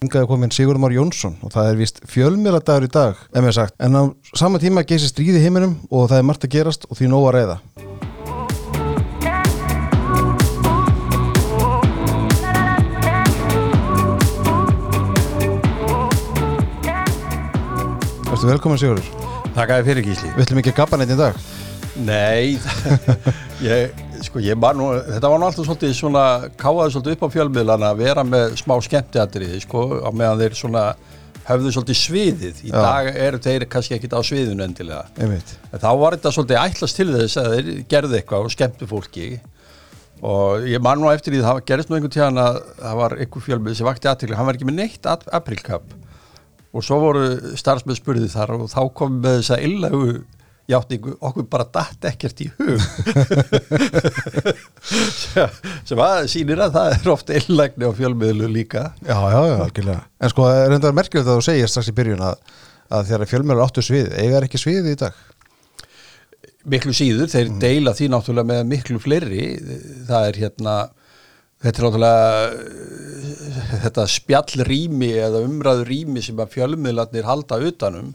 Ingaði komin Sigurður Már Jónsson og það er vist fjölmiðladagur í dag, ef mér sagt. En á sama tíma geysir stríði heiminum og það er margt að gerast og því nóg að reyða. Erstu velkomin Sigurður? Takk að fyrir gísli Við ætlum ekki að gapa neitt í dag. Nei, ég, sko, ég var nú, þetta var nú alltaf svolítið svona, káðaði svolítið upp á fjölmiðlana að vera með smá skemmtiatriði, sko, á meðan þeir svona höfðu svolítið sviðið. Í Já. dag eru þeir kannski ekkit á sviðinu endilega. Einmitt. En þá var þetta svolítið ætlast til þess að þeir gerðu eitthvað og skemmtu fólki og ég man nú eftir því það gerist nú einhvern tíðan að það var einhver fjölmið sem vakti aðtökli, hann var ekki með neitt aprilkap og svo voru starfsmenn spurði þar og þá kom með þess að illegu játningu, okkur bara datt ekkert í hug. Sem að sýnir að það er ofta illegni á fjölmiðlu líka. Já, já, já, algjörlega. En sko, það er enda merkilegt að þú segir strax í byrjun að, að þegar fjölmiðlar áttu svið, eiga er ekki svið í dag. miklu síður, þeir deila því náttúrulega með miklu fleiri. Það er hérna þetta er náttúrulega eh, þetta spjallrými eða umræðurými sem að fjölmiðlarnir halda utanum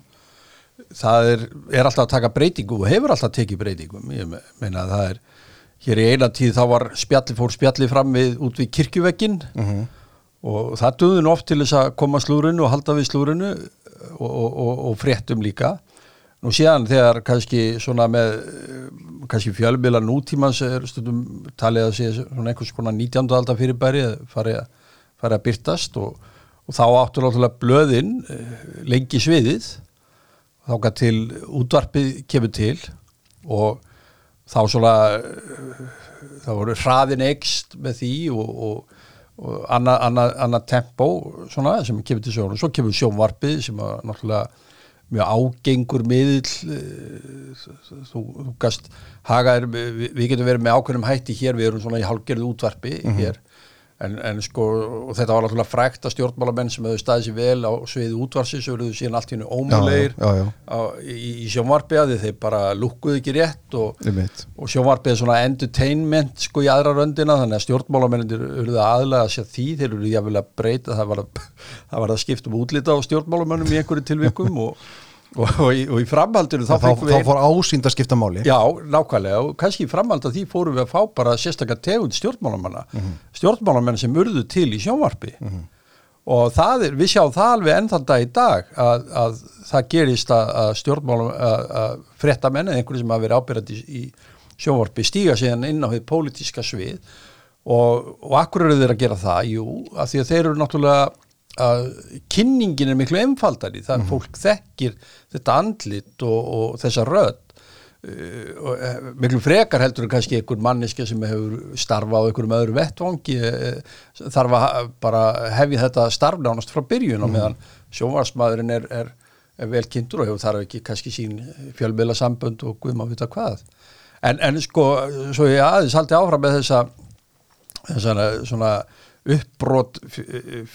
það er, er alltaf að taka breytingum og hefur alltaf tekið breytingum. Ég me- meina að það er hér í eina tíð þá var spjalli, fór spjalli fram við, út við kirkjuvekkin og það duði nú oft til þess að koma slúrinu og halda við slúrinu og, og, og, og fréttum líka. Nú síðan þegar kannski svona með kannski fjölmiðla nútímans er stundum talið að sé svona einhvers konar 19. aldar fyrirbæri farið að, fari að byrtast og, og þá áttur náttúrulega blöðin eh, lengi sviðið þá til útvarpið kemur til og þá svona þá voru hraðin ekst með því og, og, og annað anna, anna tempo svona sem kemur til sjónum, svo kemur sjónvarpið sem að náttúrulega mjög ágengur miðill eh, þú, þú gast hagaðir, við, við getum verið með ákveðnum hætti hér, við erum svona í hálfgerðu útvarpi hér En, en sko, og þetta var náttúrulega frækt að stjórnmálamenn sem hefur staðið sér vel á sviði útvarsins og eruðu síðan allt hennu ómulegir Já, já, já. á, í, í sjónvarpi að þeir bara lukkuðu ekki rétt og, og sjónvarpið er svona entertainment sko í aðra röndina þannig að stjórnmálamennir eruðu aðlega að sér því þeir eruðu jáfnvel að breyta það var að, að skipta um útlita á stjórnmálamennum í einhverju tilvikum og, og, og, í, og í framhaldinu þá, Þá, þá við fór ásýnd að skipta máli. Já, nákvæmlega. Og kannski í framhald að því fórum við að fá bara sérstaklega tegund stjórnmálamanna. Stjórnmálamenn sem urðu til í sjónvarpi. Og það er, við sjáum það alveg enn þann dag í dag að, að það gerist að, að stjórnmálum að, að fréttamenn eða einhverju sem hafa verið ábyrjandi í, í sjónvarpi stíga síðan inn á því pólitíska svið. Og, og akkur eru þeir að gera það? Jú, að því að þeir eru náttúrulega að kynningin er miklu einfaldari, það er fólk þekkir þetta andlit og, og þessa rödd. Uh, og miklu frekar heldur en kannski einhver manneska sem hefur starfað á einhverjum öðru vettvangi uh, þarf að bara hefja þetta starf nánast frá byrjun og meðan sjónvarsmaðurinn er, er, er vel kynntur og hefur þarf ekki kannski sín fjölmiðla sambönd og guð maður vita hvað. En, en sko, svo ég aðeins haldi áfram með þessa þessana svona uppbrot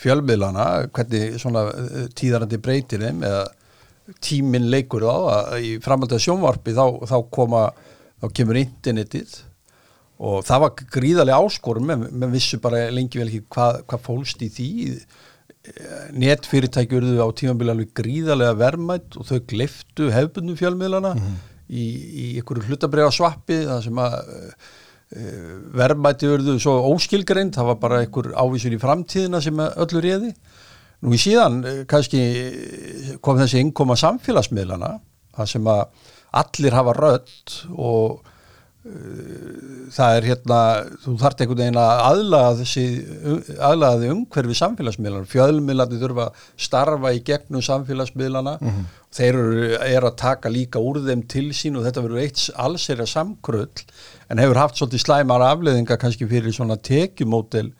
fjölmiðlana hvernig svona eh, tíðarandi breytir þeim eða tíminn leikur þá í framhaldið sjónvarpi þá, þá koma þá kemur internetið og það var gríðarlega áskorum menn, menn vissu bara lengi vel ekki hvað, hvað fólst í því. Netfyrirtæki urðu á tímabili alveg gríðarlega verðmætt og þau gleftu hefbundum fjölmiðlana í, í einhverju hlutabriða svappi það sem að verðmætti urðu svo óskilgreind það var bara einhver ávísun í framtíðina sem öllu réði. Nú í síðan eh, kannski kom þessi innkoma samfélagsmiðlana það sem að allir hafa rödd og það er hérna þú þarft einhvern veginn að aðlaga þessi aðlaga því umhverfi samfélagsmiðlana fjölmiðlandi þurfa að starfa í gegnum samfélagsmiðlana. Þeir eru, eru að taka líka úr þeim til sín og þetta verður eitt alls er að samkrull en hefur haft svolítið slæmar afleðinga kannski fyrir svona tekjumótel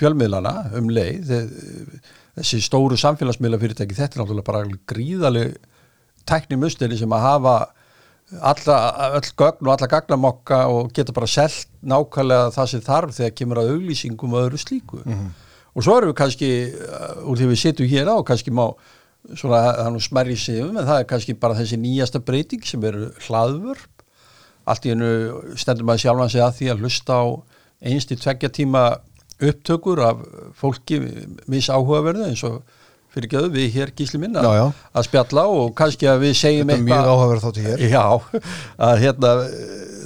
fjölmiðlana um leið. Þe- þessi stóru samfélagsmiðla fyrirtæki þetta er náttúrulega bara gríðaleg tækni musteri sem að hafa alla, öll gögn og alla gagnamokka og geta bara selt nákvæmlega það sem þarf þegar kemur að auglýsingum og öðru slíku. Og svo erum við kannski uh, úr því við sitjum hér á kannski má svona er smerri sig um en það er kannski bara þessi nýjasta breyting sem eru hlaðvörp. Allt í hennu stendur maður sjálfan sig að því að hlusta á einst í tveggja tíma upptökur af fólki misáhugaverðu eins og fyrir göðu við hér gísli minna Já, já. að spjalla og kannski að við segjum Þetta er mjög áhugaverð þáttu hér Já, að hérna það,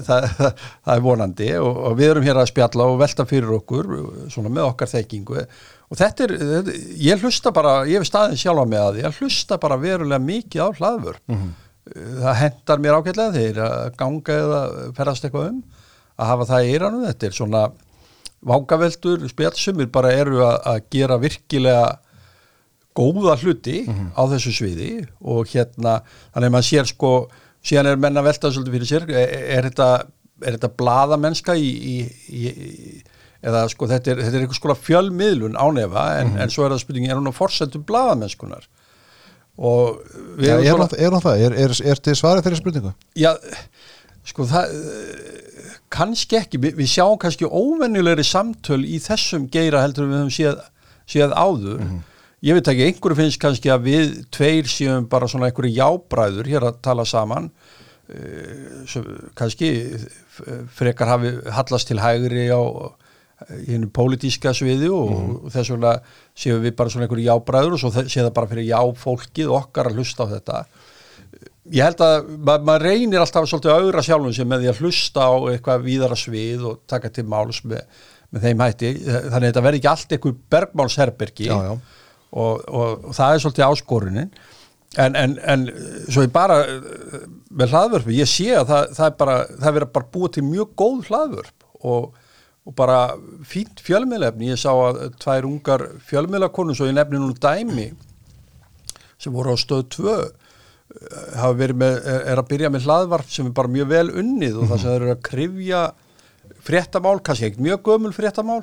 það, það er vonandi og, og við erum hér að spjalla og velta fyrir okkur svona með okkar þekkingu og þetta er, þetta, ég hlusta bara ég hef staðin sjálfa með að ég hlusta bara verulega mikið á hlaðvör Mhm. það hendar mér ágætlega þeir að ganga eða ferðast eitthvað um að hafa það í eiranum, þetta er svona vangaveldur, spjallsumir bara eru að, að gera virkilega góða hluti á þessu sviði og hérna þannig að maður sér sko síðan er menna velta svolítið fyrir sér er, er þetta, þetta bladamennska í, í, í, í eða sko þetta er, þetta er einhvers konar fjölmiðlun ánefa en, en svo er það spurningi er hún að forsendum bladamennskunar og við Já, erum er, svona- er hann það? Er, er, er til svarið þeirri spurningu? Já, sko það kannski ekki, við, við sjáum kannski óvenjulegri samtöl í þessum geira heldur við höfum séð, séð áður ég veit ekki, einhverju finnst kannski að við tveir séum bara svona einhverju jábræður hér að tala saman. Uh, kannski frekar hafi hallast til hægri á í hennu pólitíska sviði og, og þess vegna séum við bara svona einhverju jábræður og svo sé það bara fyrir jáfólkið okkar að hlusta á þetta. Ég held að ma maður reynir alltaf svolítið að augra sjálfum sem með því að hlusta á eitthvað víðara svið og taka til máls með, með þeim hætti. Þannig að þetta verði ekki allt einhver bergmálsherbergi. Já, já. Og, og, og það er svolítið áskorunin. En, en, en svo ég bara eh, með hlaðvörpu, ég sé að það, það er bara, það er verið bara búið til mjög góð hlaðvörp. Og, og bara fínt fjölmiðlefni, ég sá að tvær ungar fjölmiðlakonur, svo ég nefni nú dæmi sem voru á stöð 2 hafa verið með, er, er að byrja með hlaðvarp sem er bara mjög vel unnið og það sem þeir eru að krifja fréttamál, kannski ekkert mjög gömul fréttamál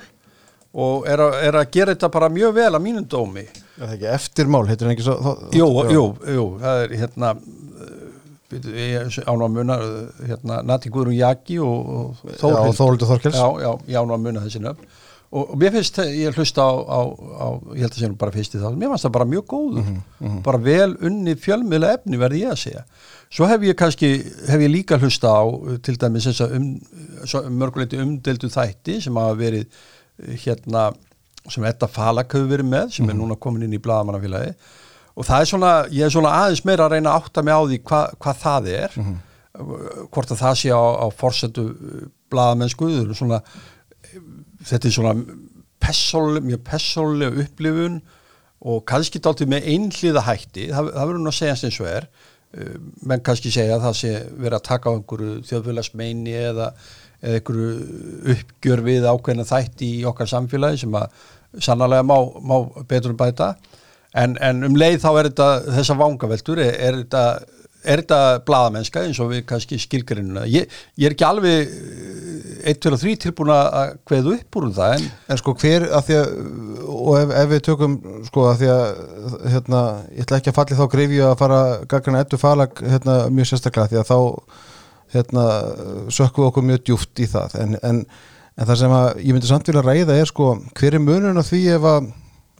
og er að, er að gera þetta bara mjög vel að mínum dómi. Er það ekki eftirmál, heitir hann ekki svo þá, Jú, já. jú, jú, það er hérna uh, ég ánum að muna uh, hérna, Nati Guðrún Jaki og, og Já, og Þórhildur Þorkels. Já, já, ég ánum að muna þessi nöfn. Og, og mér finnst, ég hlusta á, á, á ég held að sé nú bara fyrst í það mér finnst það bara mjög góður, Mhm, bara vel unni fjölmiðla efni verði ég að segja. Svo hef ég kannski, hef ég líka hlusta á til dæmis þess að um, mörguleiti umdeldu þætti sem hafa verið hérna sem Edda Falak hefur verið með sem er núna komin inn í blaðamannafélagi og það er svona, ég er svona aðeins meira að reyna að átta mig á því hva, hvað það er. Hvort að það sé á, á forsendu blaðamennsku þau eru svona þetta er svona persónuleg, mjög persónuleg upplifun og kannski dálítið með einhliða hætti það, það verður nú að segja eins og er menn kannski segja að það sé verið að taka á einhverju þjóðfélagsmeini eða, eða einhverju uppgjör við ákveðna þætti í okkar samfélagi sem að sannarlega má, má betur um bæta. En, en um leið þá er þetta þessa vangaveltur, er, er þetta er þetta blaðamennska eins og við kannski skilgrinuna, ég, ég er ekki alveg 1, 2 og 3 tilbúin að kveðu upp úr um það en En sko hver, að því að og ef, ef við tökum, sko að því að hérna, ég ætla ekki að falli þá greifju að fara gaggrina ettu falag hérna, mjög sérstaklega því að þá hérna, sökkum við okkur mjög djúft í það. En, en, en það sem að ég myndi samt vilja ræða er sko, hver er munurinn á því ef að,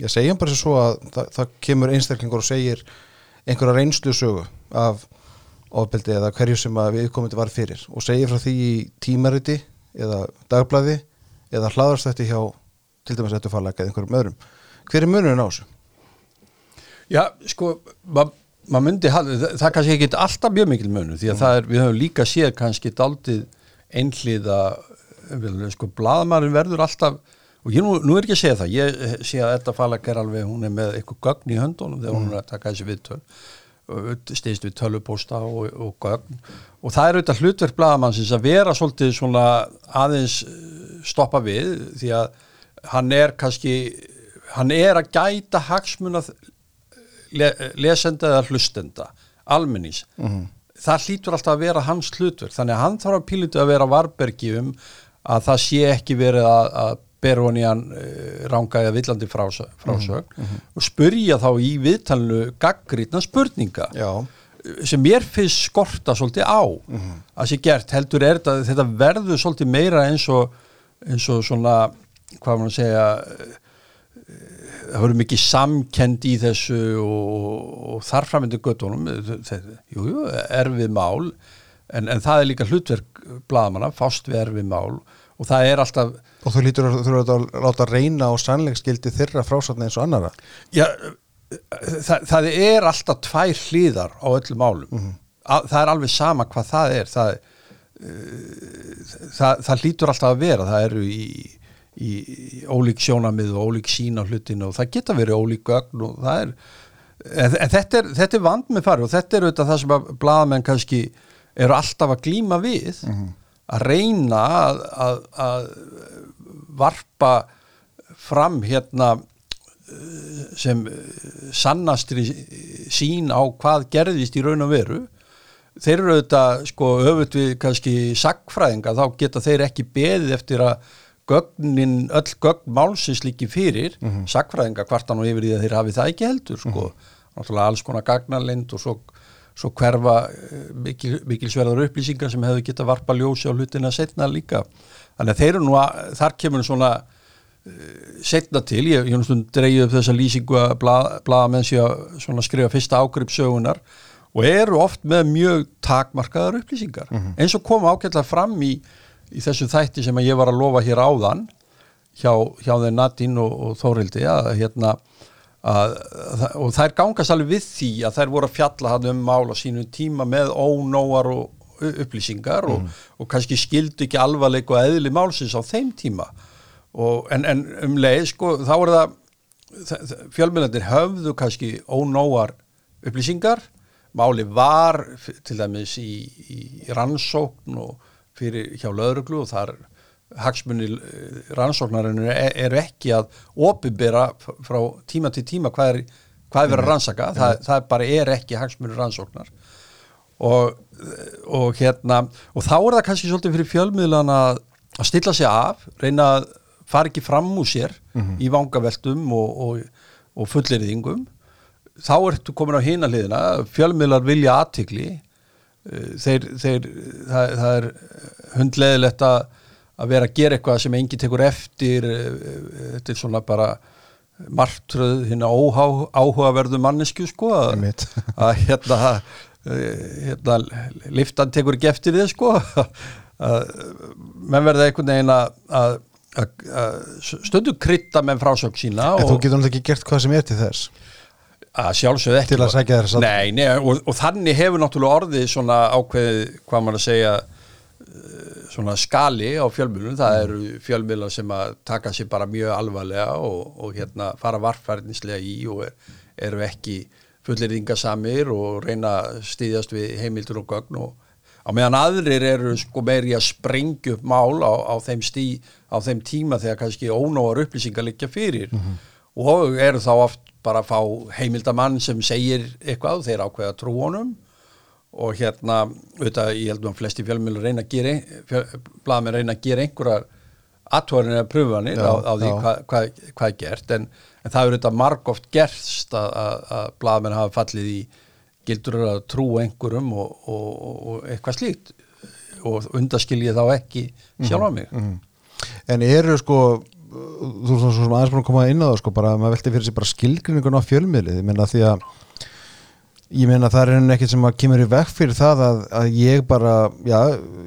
ég segjum bara svo að það, það kemur einstaklingur og segir einhverja reynslu sögu af ofbeldi eða hverju sem að viðkomandi var fyrir og segir frá því í tímariti eða dagblæði eða hlaðarstætti hjá til dæmis þetta farlega eða einhverjum öðrum hver er munurinn á þessu? Já, sko, maður ma myndi það, það kannski ekki alltaf mjög mikil munu því að það er, við höfum líka séð kannski daldið einhliða sko, blaðmarin verður alltaf og ég nú, nú er ekki að segja það. Ég sé að þetta falag er alveg, hún er með eitthvað gögn í höndunum þegar hún er að taka þessi viðtöl. Stýst við tölupósta og, og gögn. Og það er auðvitað hlutverk blaðamannsins að vera svolítið svona aðeins eh, stoppa við því að hann er kannski hann er að gæta hagsmuna le, lesenda eða hlustenda almennís það hlýtur alltaf að vera hans hlutverk. Þannig að hann þarf að pílutu að vera varbergi um að það sé ekki verið að, að bera honi hann uh, ranga eða villandi frásög, frásög og spurja þá í viðtalinu gaggrítna spurninga Já, sem mér finnst skorta svolítið á að sé gert, heldur er þetta þetta verður svolítið meira eins og eins og svona hvað að segja eh, það verður mikið samkend í þessu og, og þarframöndu göttunum jú, jú, erfið mál en, en það er líka hlutverk blaðamanna, fást við erfið mál og það er alltaf Og þú lítur að þú eru að láta reyna á sannleiksgildi þeirra frásatni eins og annara Já, það, það er alltaf tvær hlýðar á öllum málum. Mhm. A- það er alveg sama hvað það er. Það, uh, það, það hlýtur alltaf að vera. Það eru í, í, í ólík sjónamið og ólík sín á hlutinu og það geta verið ólík gögn og það er en, en þetta er, þetta er vand með fari og þetta er auðvitað það sem að blaðamenn kannski eru alltaf að glíma við að reyna að, að, að varpa fram hérna sem eh, sannastri sín á hvað gerðist í raun og veru. Þeir eru auðvitað sko öfut við kannski sagfræðinga þá geta þeir ekki beðið eftir að gögnin, öll gögn málsins líki fyrir, mm -hmm. sagfræðinga kvartan og yfir því að þeir hafi það ekki heldur sko, náttúrulega alls konar gagnarlind og svo, svo hverfa eh, mikil, mikilsverðar upplýsingar sem hefur geta varpa ljósi á hlutina setna líka. Þannig að þeir eru nú að, þar kemur svona setna til, ég hef náttúrulega dreigið upp þessa lýsingu að blaðamenn sé að svona skrifa fyrsta ágripsögunar og eru oft með mjög takmarkaðar upplýsingar. Eins og koma ágætlega fram í, í þessu þætti sem að ég var að lofa hér áðan hjá, hjá þeir Nadín og, og Þórildi að hérna að, og þær gangast alveg við því að þær voru að fjalla hann um mál á sínum tíma með ónóar og upplýsingar og, og kannski skildu ekki alvarleik og eðli málsins á þeim tíma. Og, en, en um leið sko þá er það fjölmjöldandir höfðu kannski ónóar upplýsingar. Máli var til dæmis í, í rannsókn og fyrir hjá löðruglu og þar hagsmunni rannsóknarinn eru ekki að opibera frá tíma til tíma hvað er, hvað er verið að rannsaka. Það, það bara er ekki hagsmunni rannsóknar. Og, og hérna og þá er það kannski svolítið fyrir fjölmiðlan að, stilla sig af reyna að fara ekki fram úr sér í vangaveltum og, og, og fulleriðingum þá ertu komin á hina hliðina fjölmiðlar vilja aðtikli þeir, þeir það, það er hundleðilegt að að vera að gera eitthvað sem engi tekur eftir eh, þetta er svona bara martröð hérna áhugaverðu mannesku sko að, að hérna, eh, hérna liftan tekur ekki eftir þið sko að menn verða einhvern veginn að, stundu krytta með frásögn sína En þú getur náttúrulega ekki gert hvað sem er til þess. Að sjálfsögðu ekki Til að sækja þér satt- nei, nei, og, og þannig hefur náttúrulega orðið svona ákveðið hvað maður að segja eh, svona skali á fjölmjölum það eru fjölmjölar sem að taka sér bara mjög alvarlega og, og hérna fara varfærdinslega í og er, eru ekki fullirðingasamir og reyna að stýðast við heimildur og gögn og á meðan aðrir eru sko meiri að sprengja upp mál á, á þeim stí á þeim tíma þegar kannski ónóar upplýsingar liggja fyrir. Og eru þá oft bara að fá heimildamann sem segir eitthvað og þeir ákveða trú honum og hérna, auðvitað, ég held að flesti fjölmjölu reyna að gera blaðmenn reyna að gera einhverjar aðtvorinni að pröfanir Já, á, á því hvað hva, hva er gert. En, en það er auðvitað margóft gerst að, blaðmenn hafa fallið í gildur að trú einhverjum og, og, og, og eitthvað slíkt. Og undaskilji þá ekki sjálfa mig. En eru sko þú er svo sem aðeins búin að koma inn á það sko bara að maður velti fyrir sig bara skilgrinningun á fjölmiðlið. Ég meina því að ég meina það er enn ekkert sem að kemur í vekk fyrir það að, að ég bara já,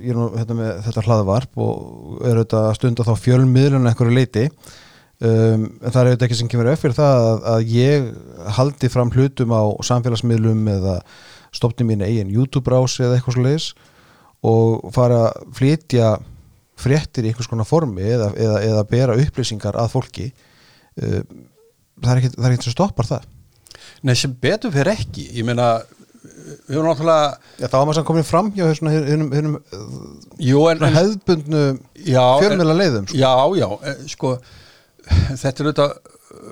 ég er nú hérna með þetta hlaðvarp og er auðvitað að stunda þá fjölmiðlun einhverju leiti um, en það er auðvitað ekki sem kemur í vekk fyrir það að, að ég haldi fram hlutum á samfélagsmiðlum eða stopni mín eigin YouTube-rási eða eitthvað svo leiðis og fara að flytja fréttir í einhvers konar formi eða, eða, eða bera upplýsingar að fólki. Ekkert það er ekkert sem stoppar það Nei, sem betur fyrir ekki, ég meina við erum náttúrulega Já, þá var maður sem komin fram hjá en, hefðbundnu Já, fjölmiðla leiðum sko. Já, já, eh, sko þetta er auðvitað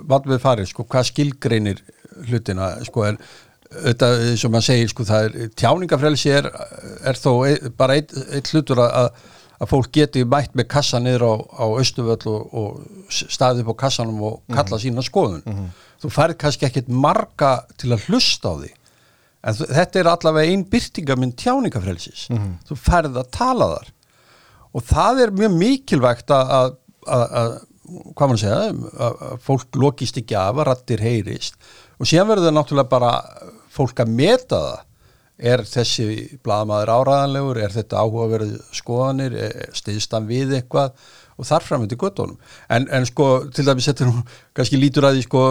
vant við farið, sko, hvað skilgreinir hlutina, sko, en auðvitað, sem maður segir, sko, það er tjáningafrelsi er, er þó ein, bara eitt, eitt hlutur að, að fólk geti mætt með kassa niður á, á Östuvöll og, og staðið upp á kassanum og kalla sína skoðun þú færð kannski ekkit marga til að hlusta á því en þú- þetta er allavega ein byrtingaminn tjáningafrelsis þú færð að tala þar. Og það er mjög mikilvægt að, að, að, að hvað mann segja, að, fólk lokist ekki af að rattir heyrist. Og síðan verður það náttúrulega bara fólk að meta það. Er þessi blaðamaður áræðanlegur, er þetta áhugaverð skoðanir, stiðst hann við eitthvað og þar fram til göttunum en, en sko til dæmis þetta nú kannski lítur að því sko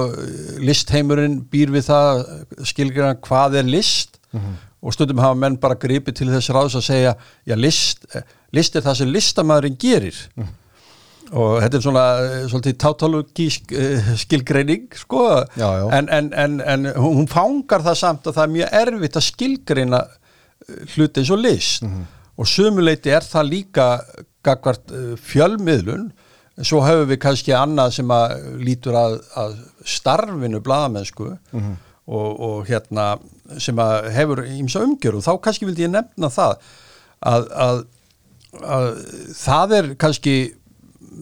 listheimurinn býr við það skilgjörna hvað er list mm -hmm. og stundum hafa menn bara gripið til þess ráðs að segja já list, list er það sem listamæðurinn gerir mm -hmm. og þetta er svona svolítið tautologísk uh, skilgreining sko Já, já. En, en, en, en hún fangar það samt að það er mjög erfitt að skilgreina hluti eins og list og sumuleiti er það líka gagvart uh, fjölmiðlun svo hefur við kannski annað sem að lítur að, að starfinu bladamennsku og, og hérna sem að hefur ímsa umgjörðu þá kannski vildi ég nefna það að, að, að það er kannski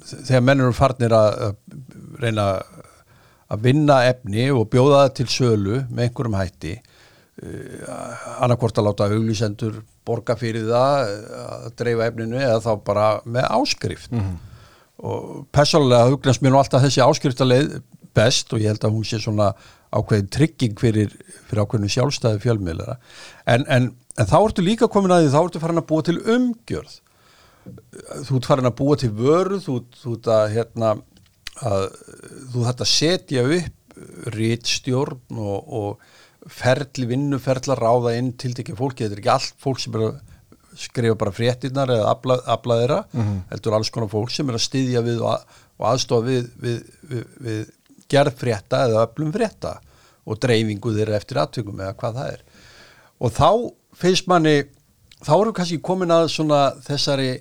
þegar menn eru farnir að reyna að vinna efni og bjóða það til sölu með einhverjum hætti annarkvort að láta auglýsendur borga fyrir það að dreifa efninu eða þá bara með áskrift. Og persónulega hugnast mér nú alltaf þessi áskriftarleið best og ég held að hún sé svona ákveðin trygging fyrir, fyrir ákveðinu sjálfstæði fjölmiðlara. En, en, en þá ertu líka komin að því þá ertu farin að búa til umgjörð. Þú ert farin að búa til vöru þú, þú ert að hérna að þú að setja upp rítstjórn og, og ferli, vinnuferla ráða inn til ekki fólki, þetta er ekki allt fólk sem er að skrifa bara fréttinnar eða afla, afla þeirra, heldur alls konar fólk sem er að styðja við og, að, og aðstofa við, við, við, við gerð frétta eða öflum frétta og dreifingu þeirra eftir aðtökum eða hvað það er. Og þá finnst manni þá erum við kannski komin að svona þessari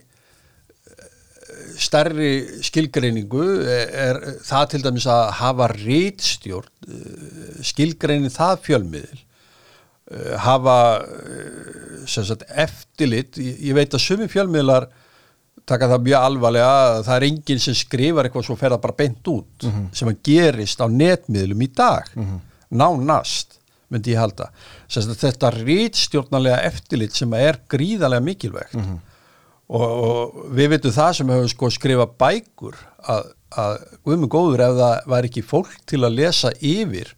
stærri skilgreiningu er, er það til dæmis að hafa rítstjórn skilgreinin það fjölmiðil uh, hafa sem sagt eftirlit. Ég, veit að sumi fjölmiðlar taka það mjög alvarlega að það er enginn sem skrifar eitthvað svo fer það bara beint út sem að gerist á netmiðlum í dag nánast myndi ég halda. Sem sagt þetta rítstjórnarlega eftirlit sem er gríðarlega mikilvægt og, og við veitum það sem hefur sko skrifað bækur að, að guðmur góður ef það var ekki fólk til að lesa yfir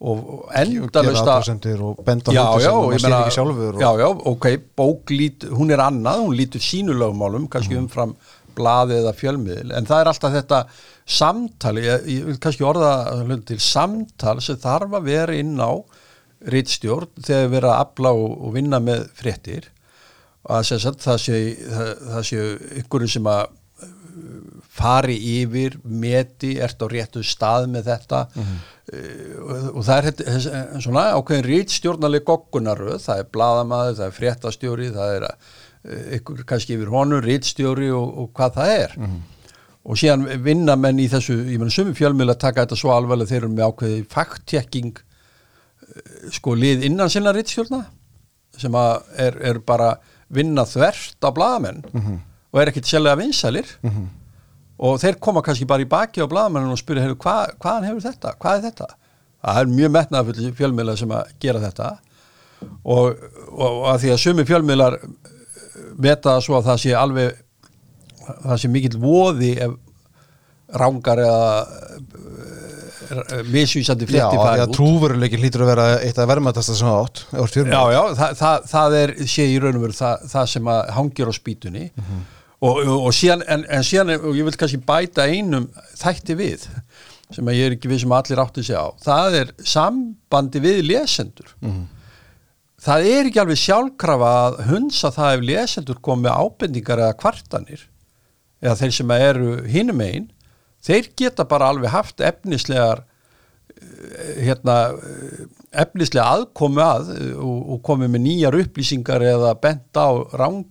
og, og endalust að og benda hluti sem og sér meina- ekki sjálfur og, já, já, ok, bók lít, hún er annað, hún lítur sínu lögmálum, kannski Mhm. umfram blaði eða fjölmiðil, en það er alltaf þetta samtali, ég, ég vil kannski orða hluti til samtal sem þarf að vera inn á rittstjórn þegar við erum að afla og, og vinna með fréttir og að segja það sé það, það sé ykkur sem að uh, fari yfir meti, ert á réttu stað með þetta. Uh, og, og það er þessi- svona ákveðin rítstjórnarleg goggunaröð, það er bladamaður, það er fréttastjóri, það er ykkur kannski yfir honum, rítstjóri og, og hvað það er. Og síðan vinna menn í þessu, ég menn sumi fjölmiðla taka þetta svo alvarlega þeir eru með ákveði fact-checking sko lið innan sinna rittstjórna sem að er, er bara vinna þvert á blaðamenn og er ekkit sérlega vinsælir og þeir koma kannski bara í baki á blaðamennin og spyrja, heyrðu, hva, hvaðan hefur þetta? Hvað er þetta? Það er mjög metnaðafull fjölmiðla sem að gera þetta og, og, að því að sumi fjölmiðlar veta það svo að það sé alveg það sé mikill voði ef rángar eða misvísandi já, frétti því færi að út. trúveruleikin hlýtur að vera eitt af verðmættasta sem það átt. Já, já, það, það, það er sé í raun og veru það, það sem að hangir á spýtunni. Og, og, og síðan en, en síðan, og ég vil kannski bæta einum þætti við sem að ég er ekki við sem allir átti sig á. Það er sambandi við lesendur. Það er ekki alveg sjálfkrafa að hunsa það ef lesendur kom með ábendingar eða kvartanir eða þeir sem eru hinum einn þeir geta bara alveg haft efnislegar hérna eh, efnislega aðkomu að eh, og, og komið með nýjar upplýsingar eða bent á rang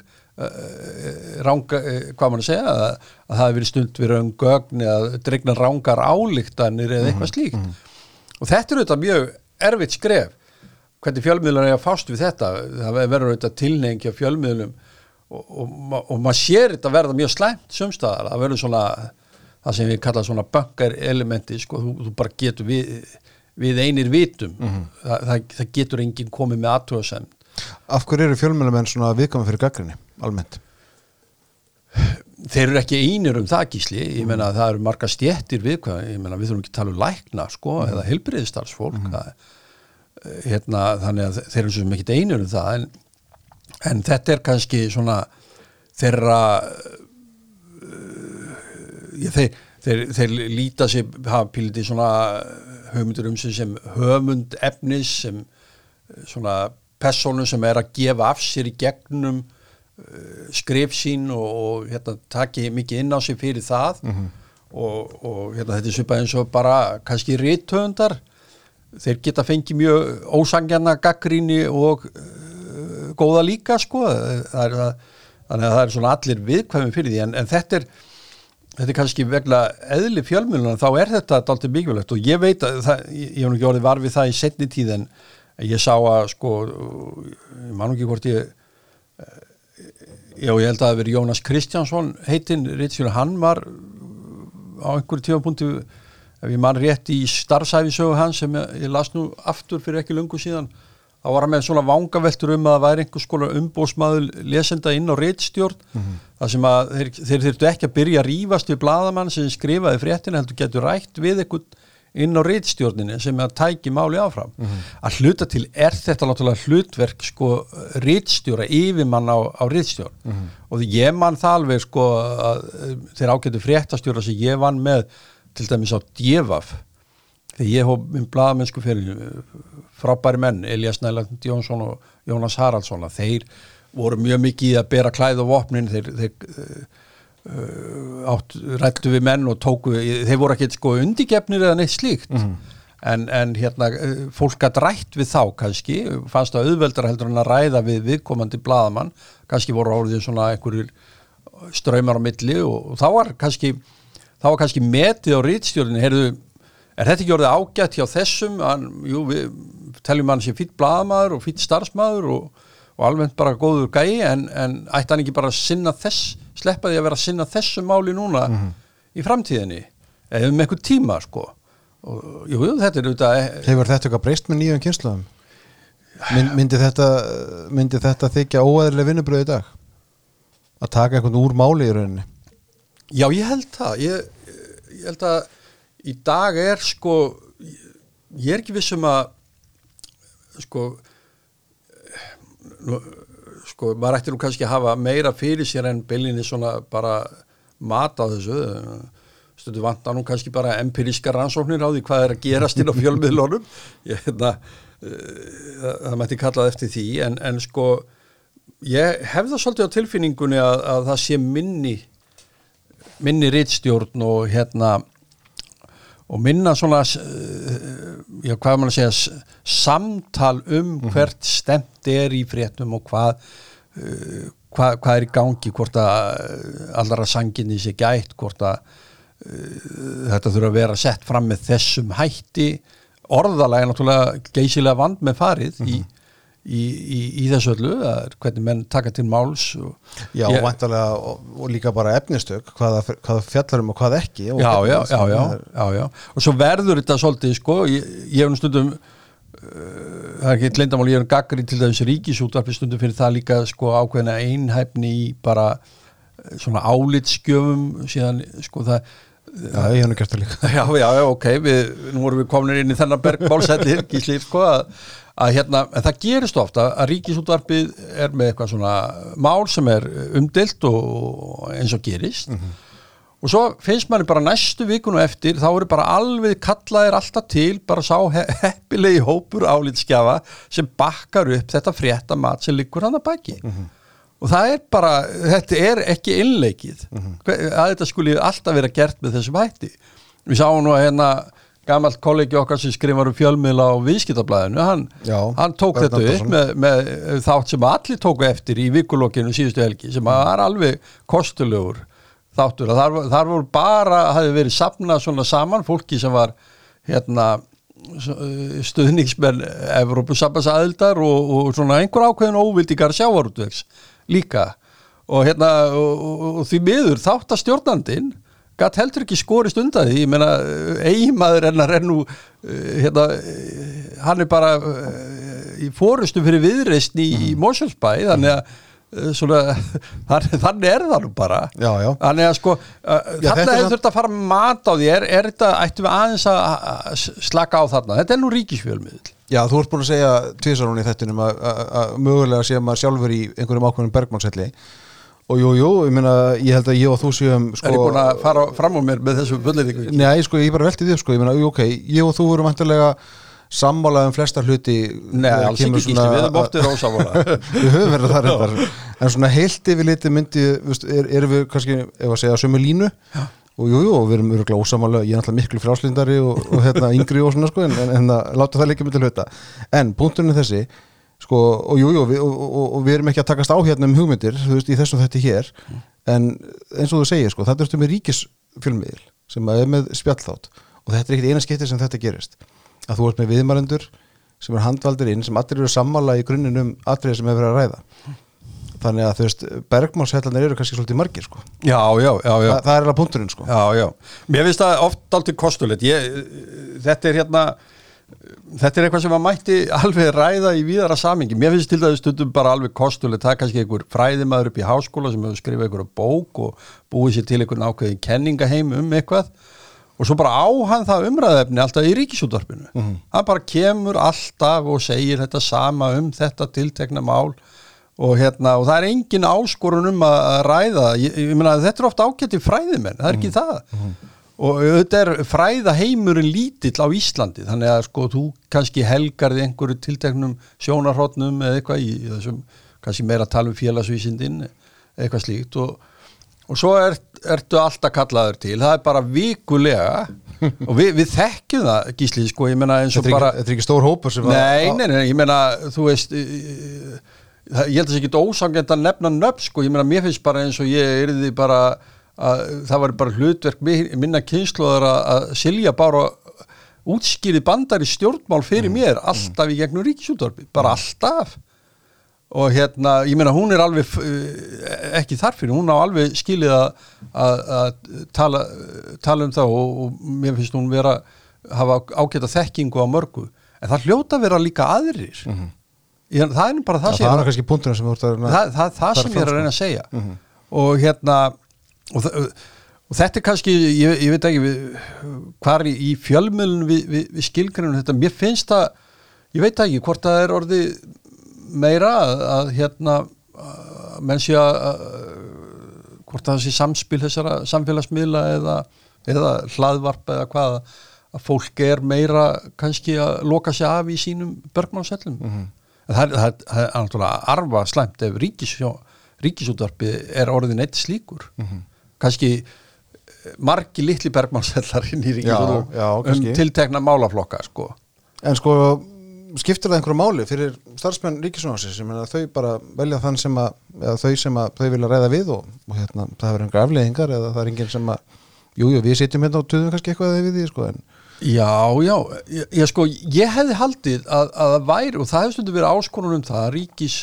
rang, hvað mann að segja að, að það hefur verið stund við raun gögn eða dregna rángar álíktanir eða eitthvað slíkt. og þetta er auðvitað mjög erfitt skref hvernig fjölmiðlar er að fást við þetta. Það verður auðvitað tilnefingja fjölmiðlum og, og, og maður sér þetta verða mjög slæmt sumstaðar, það verður svona það sem við kalla svona bankar elementi sko, þú, þú bara getur við, við einir vitum. Það, það, það getur enginn komið með aðtöðasend af hverju eru fjölmiðlumenn svona viðkvæmi fyrir gaggrinni almennt? Þeir eru ekki einir um það gísli. Ég meina að það eru marga stjettir við ég meina við þurfum ekki að tala um lækna sko, eða heilbriðistarfsfólk mm eh, hérna, þannig að þeir eru svo mikið einur um það. En, en þetta er kannski svona þeirra uh, þeir, þeir, þeir líta sér hafa píliti svona höfundur um sig sem höfund efnis sem uh, svona persónu sem er að gefa af sér í gegnum uh, skrif sín og, og hérna, taki mikið inn á sig fyrir það. Og, og hérna, þetta er svipað eins og bara kannski rítöfundar þeir geta fengið mjög ósangjarna gaggríni og uh, góða líka sko. Það er, það, þannig að það er svona allir viðkvæmi fyrir því. En, en þetta er þetta er kannski vegna eðli fjölmjöluna þá er þetta aldrei mikilvægt og ég veit að það, ég, hef ekki orðið var við það í setni tíð en ég sá að sko ég man ekki hvort ég eh, já ég held að það verið Jónas Kristjánsson heitinn, Rítsfjörn, hann var á einhverju tímapunkti ef ég man rétt í starfsæfisögu hans sem ég, ég las nú aftur fyrir ekki lungu síðan þá var hann með svona vangaveltur um að það væri einhvers konar umbósmaður lesenda inn á réttstjórn mm -hmm. þar sem að þeir, þeir þurftu ekki að byrja að rífast við bladamann sem skrifaði fréttina heldur getur rætt við einhvern inn á réttstjórninu sem er að tæki máli áfram mm -hmm. að hluta til er þetta náttúrulega hlutverk sko réttstjóra yfirmann á, á réttstjórn mm -hmm. og ég mann það alveg sko að þeir ágætu fréttastjóra sem ég vann með til dæmis á Djefaf þegar ég hóf minn bladamennsku fyrir frábæri menn, Elias Næland Jónsson og Jónas Haraldsson þeir voru mjög mikið að bera klæð og vopnin þeir, þeir uh, átt rættu við menn og tóku, þeir voru ekki sko undigefnir eða neitt slíkt. Mm en, en hérna fólk að rætt við þá kannski, fannst það auðveldar heldur en að ræða við viðkomandi bladamann, kannski voru áriðið svona einhverjur ströymar á milli og, og þá var kannski þá var kannski metið á rítstjórninu, heyrðu er þetta ekki orðið ágætt hjá þessum hann, jú, við teljum hann sem fýtt bladamaður og fýtt starfsmaður og, og alveg bara góður gæi en, en ætti hann ekki bara að sinna þess sleppa því að vera að sinna þessu máli núna mm -hmm. í framtíðinni eða um eitthvað tíma sko og jú, þetta er auðvitað Hefur þetta eitthvað breyst með nýjum kynsluðum? Mynd, myndi þetta myndi þetta þykja óæðilega vinnubröð í dag? Að taka eitthvað úr máli í rauninni? Já, ég held það ég, ég held að í dag er sko ég er ekki vissum að sko sko, maður ætti nú kannski að hafa meira fyrir sér en byllinni svona bara mat á þessu. Stundu vantar nú kannski bara empiríska rannsóknir á því hvað er að gerast inn á fjölmiðlunum. Ég, hérna, uh, það mætti kallað eftir því en, en sko ég hef það svolítið á tilfinningunni að, að það sé minni minni rittstjórn og hérna og minna svona já hvað maður að segja samtal um mhm. hvert stemt er í fréttum og hvað uh, hvað, hvað er í gangi hvort að allara sanginni sé gætt hvort að þetta þurfa að vera sett fram með þessum hætti orðalega náttúrulega geysilega vand með farið mm -hmm. í í, í, í þessu öllu, hvernig menn taka til máls og, Já, ég, vantarlega og, og líka bara efnistök hvaða, hvaða fjallarum og hvað ekki og já, já, já, já, og svo verður þetta svolítið, sko, ég, ég hef um stundum uh, það er ekki lindamál, ég er gaggri til þess ríkisútvarfi stundum fyrir það líka, sko, ákveðina einhæfni í bara uh, svona álitskjöfum síðan, sko, það Já, ég hef nú gert það líka. Já, já, ok, við, nú vorum við komin inn í þennan bergmálsættir, gíslið, sko að að hérna, en það gerist ofta að ríkisútvarpið er með eitthvað svona mál sem er umdilt og eins og gerist mm -hmm. og svo finnst manni bara næstu vikun og eftir þá eru bara alveg kallaðir alltaf til bara sá heppilegi hópur álitskjafa sem bakkar upp þetta frétta mat sem liggur hann að baki mm -hmm. og það er bara, þetta er ekki innleikið mm -hmm. að þetta skuli alltaf vera gert með þessum hætti við sáum nú að hérna gammalt kollegi okkar sem skrifar um fjölmiðla á viðskiptablaðinu, hann, hann tók þetta upp með, með þátt sem allir tóku eftir í vikulokinu síðustu helgi sem var alveg kostulegur þáttur. Að þar, þar voru bara, hafi verið sapnað svona saman fólki sem var hérna stuðningsmenn Evrópusambansaðildar og, og svona einhver ákveðin óvildikar sjávarútvegs líka. Og hérna og, og, og því miður þáttastjórnandin gatt heldur ekki skorist undan því, ég meina eigimaður ennar er nú hérna, hann er bara í fórustu fyrir viðreistni í, mm. í Moselsbæ þannig að eh, svona, þannig, er það nú bara. Já, já. þannig að sko þetta þarna hefur þurft að fara mat á því. Er, er þetta, ættum við aðeins að slaka á þarna, þetta er nú ríkisfjölmiðl Já, þú ert búin að segja tvisar hún í þettinum að, mögulega sé maður sjálfur í einhverjum ákveðnum bergmannshelli og jú, jú, ég meina, ég held að ég og þú séum sko, er ég búin að fara fram á mér með þessu fulleringu Nei, sko, ég bara velti því, sko, ég meina, ok, ég og þú vorum vantilega sammálaðum flesta hluti Nei, þegar alls ekki svona- við erum oftið rósávala Við höfum verið þar reyndar. En svona heilt yfir litið myndi veist, er, Erum við kannski, ef að segja sömu línu? Já. Og jú, jú, við erum öruglega ósamála Ég er náttúrulega miklu fráslindari og, og hérna, yngri og svona sko En, en, en láta það líka myndi hluta. En punkturinn er þessi Sko, og jú, jú, við, við erum ekki að takast á hérna um hugmyndir, þú veist, í þessum þetta hér. En eins og þú segir, sko, þetta ertu með ríkisfjölmiðil sem er með spjallþátt. Og þetta er ekkit eina skipti sem þetta gerist. Að þú ert með viðmarendur sem er handvaldir inn, sem allir eru sammála í grunninn um atriði sem hefur verið að ræða. Þannig að þú veist, bergmálshellanir eru kannski svolítið margir, sko. Já, já, já, já. Þa, það er alveg punkturinn, sko. Já, já. Mér finnst það oft aldrei kostulegt. Ég, þetta er hérna, þetta er eitthvað sem að mætti alveg ræða í víðara samingi. Mér finnst til dæmis stundum bara alveg kostulegt. Það er kannski einhver fræðimaður upp í háskóla sem hefur skrifað einhverja bók og búið sér til einhvern ákveðin kenningaheim um eitthvað. Og svo bara á hann það umræðefni alltaf í ríkisútvarpinu. Hann bara kemur alltaf og segir þetta sama um þetta tiltekna mál og hérna, og það er engin áskorun um að ræða, ég, ég meina þetta er ofta ágætti fræðimenn, það er ekki það og þetta er fræða heimurinn lítill á Íslandi, þannig að sko þú kannski helgar þig einhverju tilteknum sjónarhóttnum eða eitthvað í þessum, kannski meira að tala um félagsvísindin eitthvað slíkt. Og, og svo er, ertu alltaf kallaður til, það er bara vikulega. Og við, við þekkjum það gísli, sko, ég meina eins og er bara þetta er ekki stór hópur sem Nei, nei, nei, ég meina, þú veist ég held að það sé ekki ósangend að nefna nöfn, sko, ég meina, mér finnst bara eins og ég yrði bara að það var bara hlutverk mi- minna kynsluðar að, Silja bara útskýrið bandar í stjórnmál fyrir mér alltaf í gegnum ríkisútvarpi, bara alltaf. Og hérna, ég meina hún er alveg eh, ekki þarfinn, hún á alveg skilið að, tala, tala um það og, og mér finnst hún vera hafa ágæta þekkingu á mörgu. En það hljóta vera líka aðrir. Ég, það er bara það það sem það, það, það sem ég er að sko. reyna að segja. Og hérna og, og þetta er kannski ég, ég veit ekki við, hvar í, í fjölmjölun við, við, við skilgrunum þetta, mér finnst það ég veit ekki hvort það er orðið meira að, að hérna að menn sé að að- hvort það sé samspil þessara samfélagsmiðla eða, eða hlaðvarp eða hvað að fólk er meira kannski að loka sig af í sínum bergmánsellum Mhm. en það, það, er- það er náttúrulega arfa slæmt ef ríkisútvarpi er orðin eitt slíkur Mhm. Kannski eh, margi litli bergmánsellar inn í já, um tiltekna málaflokka sko. En sko, skiptir það einhverju máli fyrir starfsmenn ríkisjónasins, ég meina þau bara velja þann sem að, þau sem að þau vilja ræða við og, og hérna, það verður einhver afleðingar eða það er enginn sem að, jú, jú, við sitjum hérna og tuðum kannski eitthvað við því, sko, en Já, já, ég, ég sko, ég hefði haldið að, að það væri, og það hefði stundu verið áskonun um það, að ríkis,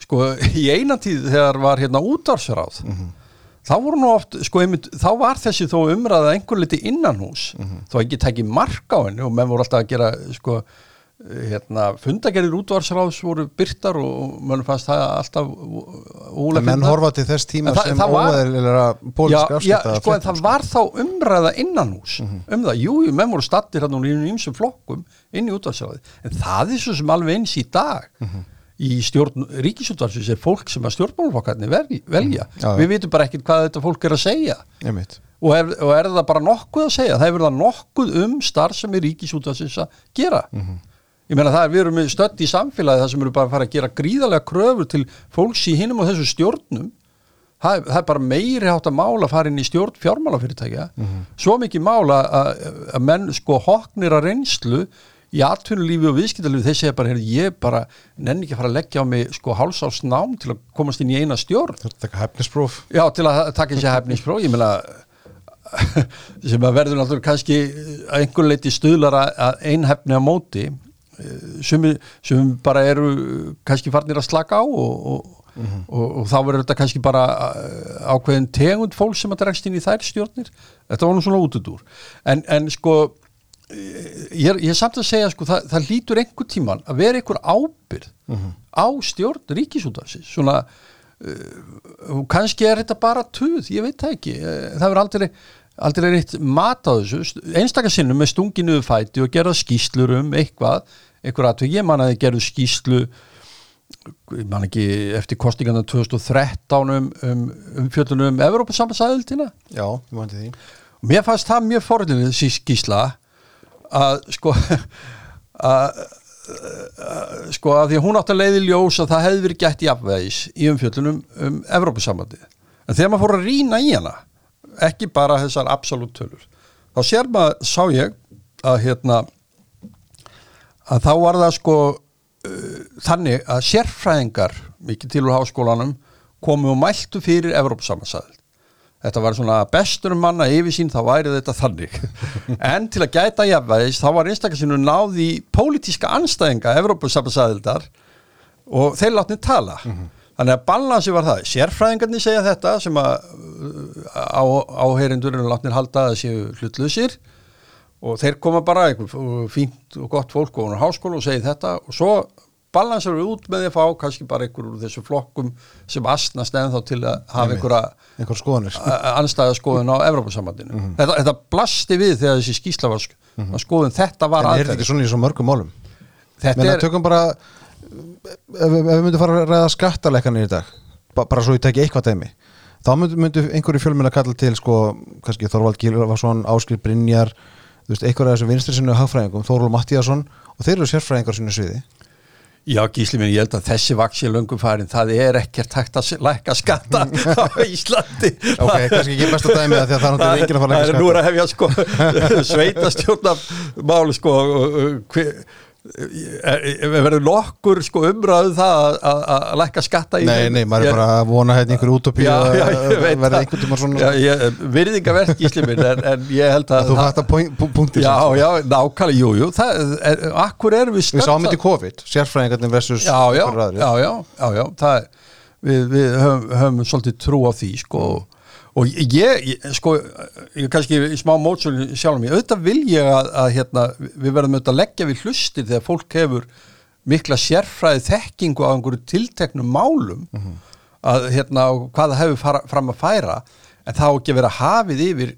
sko, í eina tíð þegar var hérna útvarsráð, þá voru nú oft, sko, einmitt, þá var þessi þó umræða einhver liti innan hús, þó ekki tekið mark á henni og menn voru alltaf að gera, sko, hérna, fundagerðir útvarsráðs voru byrtar og mann fannst það alltaf ólega menn horfa til þess tíma En sem já, já, afskipta sko, en það var þá umræða innanhús um það, jú, jú, menn voru stattir hérna úr ímsum flokkum inn í útvarsráði en það er svo sem alveg eins í dag í stjórn ríkisútvarsins er fólk sem að stjórnmálflokkarnir velja, já. við vitum bara ekkert hvað þetta fólk er að segja. Og er, og er það bara nokkuð að segja? Það hefur það nokkuð um starf sem er ríkisútvarsins að gera. Ég meina það er, við erum með stödd í samfélagi það sem eru bara að fara að gera gríðarlega kröfur til fólks í hinum og þessu stjórnum. Það, það er bara meiri hátt að mála að fara inn í stjórn fjármálafyrirtækja. Svo mikið mála að, að menn sko hoknir að reynslu í atvinnulífi og viðskiptalífi þeir segja bara, heyrðu, ég bara nenni ekki að fara að leggja á mig sko hálsás nám til að komast inn í eina stjórn. Það er þetta hæfnispróf Já, til að taka þessi hefningspró, ég meina sem að verður náttúrulega kannski að einhver leiti stuðlar að- að einhefni á móti. Sem, sem bara eru kannski farnir að slaka á og, og, og, og þá verður þetta kannski bara uh, ákveðin tegund fólk sem að dregst inn í þær stjórnir. Þetta var nú svona útudur en, en sko ég er, ég er samt að segja sko, það, það lítur einhver tíman að vera einhver ábyrð á stjórn ríkisútafsins svona og kannski er þetta bara tuð, ég veit það ekki. Eh, það verður aldrei aldrei neitt mat á þessu. Einstakasinnum með stunginu fæti og gerða skýslur um eitthvað, eitthvað aðtöð ég man að þið gerðu skýslu ég man ekki eftir kostingarna 2013 um, um, um fjöldunum um Evrópa-sambandsæðildina Já, ég mændi því. Og mér fannst það mjög forðinu þessi skýsla að sko að sko að því að hún átt að leiði ljós að það hefði verið gætt í afvegis í umfjöllunum um Evrópusambandið. En þegar maður fór að rýna í hana ekki bara þessar absolutt tölur þá sér maður, sá ég að hérna að þá var það sko uh, þannig að sérfræðingar mikið til úr háskólanum komu og mæltu fyrir Evrópusambandsaðil þetta var svona bestur manna yfirsýn þá væri þetta þannig. En til að gæta jafnvægis þá var einstaklega náði pólitíska anstæðinga Evrópusambandsaðildar og þeir látni tala. Þannig að balansi var það. Sérfræðingarnir segja þetta sem að á, áheyrindur eru látnir halda að séu hlutlusir og þeir koma bara fínt og gott fólk og hún háskóla og segir þetta og svo balansar við út með því að fá kannski bara einhver úr þessu flokkum sem astnast ennþá til að hafa einhverja Einhver skoðanir. Anstæða skoðun á Evrópusambandinu. Þetta, þetta blasti við þegar þessi skýsla var, sk var skoðun. Þetta var En er þetta ekki svona í svo mörgum málum? þetta Menna, er, tökum bara ef, ef við myndum fara að ræða skattalækkanir í dag ba bara svo ég teki eitthvað dæmi þá myndu, myndu einhverju fjölmenn að kalla til sko, kannski Þorvald Gilvarsson, Áskil Brynjar einhverja þessu vinstri sinni hagfræðingum, Þorvald Mattíasson og þeir eru sérfræðingar sinni sviði Já, gísli minn, ég held að þessi vaksi löngum farin, það er ekkert hægt að lækka skatta á Íslandi. Ok, kannski ekki besta dæmi að því að það er enginn að fara að Það lækka er nú er skatta. að hefja sko sveitastjórna máli sko hver við verðum nokkur sko umræðu það að- að að lækka skatta í Nei, nei, maður er bara að vona hérna einhverju útopíu Já, já, að verða einhvern tíma svona. Já, ég, virðingaverk gísli minn en, en ég held að að þú það- fattar punktir Já, já, nákvæmlega, jú, jú það, er, Akkur erum við Við sáum þetta í COVID, sérfræðingarnir versus já, já, já, já, já, við, við höfum, höfum svolítið trú á því sko og ég, ég sko ég kannski í smá mótsölu sjálf mér. Auðvitað vil ég að, að hérna, við verðum auðvitað að leggja við hlustir þegar fólk hefur mikla sérfræði þekkingu á einhverju tilteknum málum að hérna og hvað það hefur fara, fram að færa en það á ekki að vera hafið yfir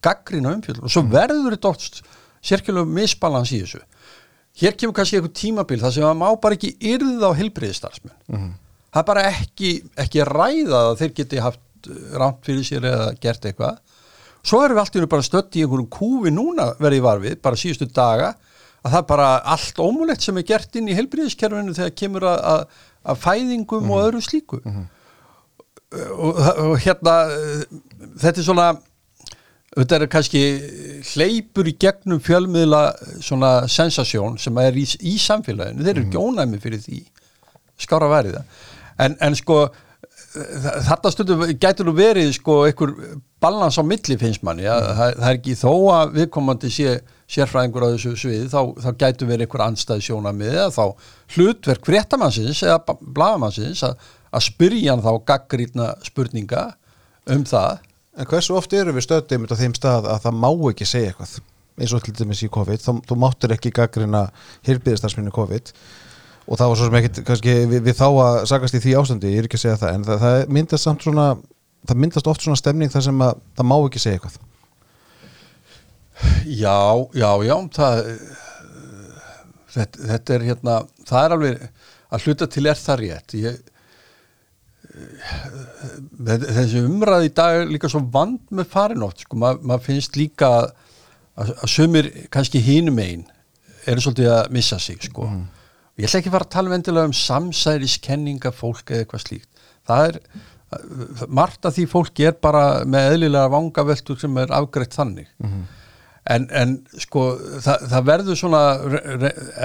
gaggrina umfjöldum og svo verður þetta oft sérkjölum misbalans í þessu. Hér kemur kannski einhver tímabil þar sem maður má bara ekki yrða á heilbriðistarsmenn það er bara ekki, ekki ræða að þeir geti haft rámt fyrir sér eða gert eitthvað. Svo erum við allt í einu bara stödd í einhverjum kúfi núna verið varfið, bara síðustu daga að það er bara allt ómulett sem er gert inn í heilbriðiskerfinu þegar kemur að, að, að fæðingum og öðru slíku. Og, og hérna þetta er svona þetta er kannski hleypur í gegnum fjölmiðla svona sensasjón sem er í, í samfélaginu. Þeir eru ekki ónæmi fyrir því skára værið það. En, en sko þetta stundum gætur nú verið sko einhver balans á milli finnst manni. Að, það, það er ekki þó að viðkomandi sé sérfræðingur á þessu sviði þá, þá gætur verið einhver anstæði sjónamið eða þá hlutverk fréttamannsins eða blagamannsins að, að spyrja hann þá gaggrýtna spurninga um það. En hversu oft eru við stöðum á þeim stað að það má ekki segja eitthvað? Eins og til dæmis í COVID, þá, þú máttur ekki gaggrina heilbíðistarsminni COVID og það var svo sem ekkit kannski við, við þá að sagast í því ástandi, ég er ekki að segja það en það, það myndast samt svona það myndast oft svona stemning þar sem að það má ekki segja eitthvað. Já, já, já það, þetta, þetta er hérna það er alveg, að hluta til er það rétt. Ég, þessi umræði í dag er líka svo vand með farinótt sko, Ma, maður finnst líka að, að sömur kannski hinum einn eru svolítið að missa sig sko. Ég ætla ekki að fara að tala vendilega um samsæriskenninga fólk eða eitthvað slíkt. Það er margt af því fólki er bara með eðlilega vangaveltur sem er afgreitt þannig. En, en sko það, það verður svona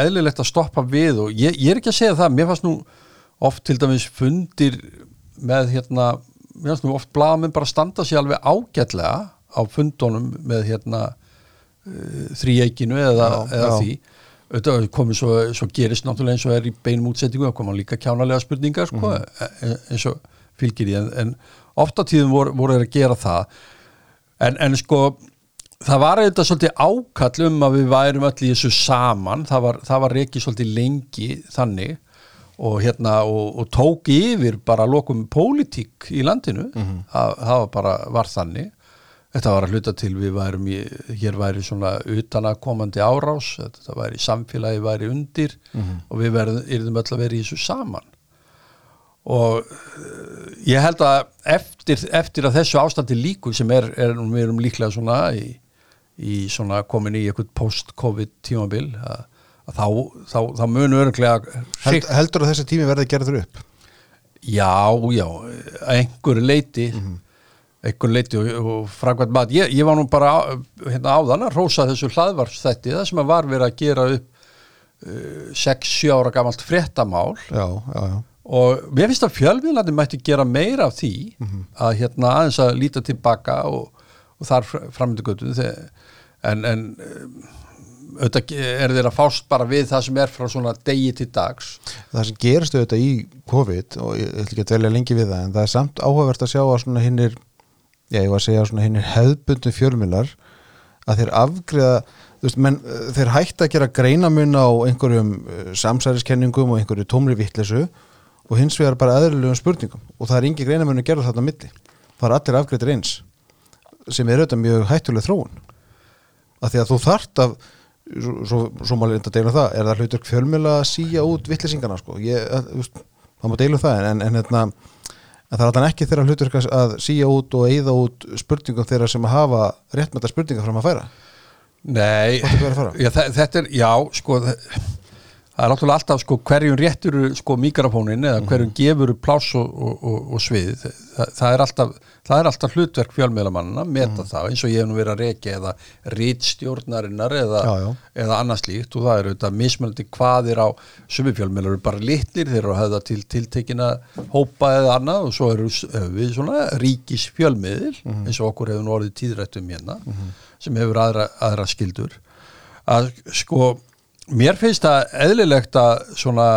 eðlilegt að stoppa við og ég, ég er ekki að segja það, mér fannst nú oft til dæmis fundir með hérna, mér fannst nú oft blaðamenn bara standa sér alveg ágætlega á fundunum með hérna uh, þríeikinu eða, Já, eða já. því auðvitað komið svo, svo gerist náttúrulega eins og er í beinum útsettingu það koma líka kjánalega spurningar sko, e- eins og fylgir í en, en ofta tíðum voru, voru að gera það. En, en sko það var auðvitað svolítið ákall um að við værum í þessu saman það var, það var reikið svolítið lengi þannig og hérna og, og tók yfir bara lokum pólitík í landinu. Það, það var bara var þannig þetta var að hluta til við værum í, hér væri svona utanakomandi árás þetta væri samfélagi væri undir og við verðum, öll að vera í þessu saman. Og uh, ég held að eftir, eftir að þessu ástandi líku sem er, er við erum líklega svona í, í svona komin í eitthvað post-covid tímabil að, að þá, þá, þá munu örglega Held, heldur að þessi tími verði gerður upp? Já, já, að einhverju leiti einhverju leiti og, og framkvæmt mat. Ég, ég var nú bara á, hérna áðan að rósa þessu hlaðvarsþætti það sem var verið að gera upp uh, 6-7 ára gamalt fréttamál. Já, já, já. Og mér finnst að fjölmiðlandi mætti gera meira af því að hérna aðeins að líta tilbaka og, og þar framöndu götu. En, en um, auðvitað er þeir að fást bara við það sem er frá svona degi til dags. Það sem gerist auðvitað í COVID og ég ætla ekki að dvelja lengi við það en það er samt áhugavert að sjá að svona hinnir já ég var að segja svona hinnir hefðbundu fjölmiðlar að þeir afgriða veist, menn, eh, þeir hægt að gera greinamun á einhverjum eh, samsæriskenningum og einhverju tómri vittlesu og hins vegar bara eðlilegum spurningum. Og það er yngi greinamun að gera þarna á milli. Það er allir afgriðir eins sem er auðvitað mjög hættuleg þróun. Að því að þú þart af svo, svo, má reynda að deila um það er það hlutur fjölmjöla að síja út vittlýsingana sko, ég, veist, það má deila um það en, en, hérna, en það er alltaf ekki þeirra hlutur að síja út og eigða út spurningum þeirra sem hafa réttmæta spurningar fram að færa? Nei, að já, þe- þetta er, já, sko það það er náttúrulega alltaf sko hverjum réttur sko mikrofónin eða hverjum gefur pláss og, og, og, og svið. Það, það, er alltaf, það er alltaf hlutverk fjölmiðlamannina, meta það eins og ég hef nú verið að reykja eða rítstjórnarinnar eða, eða annars líkt og það er auðvitað mismunandi hvað er á sumi fjölmiðlar eru bara litlir, þeir eru að höfða til tiltekina hópa eða annað og svo eru við svona ríkis fjölmiðil eins og okkur hefur nú orðið tíðrætt um hérna sem hefur aðra, aðra skildur að sko mér finnst það eðlilegt að svona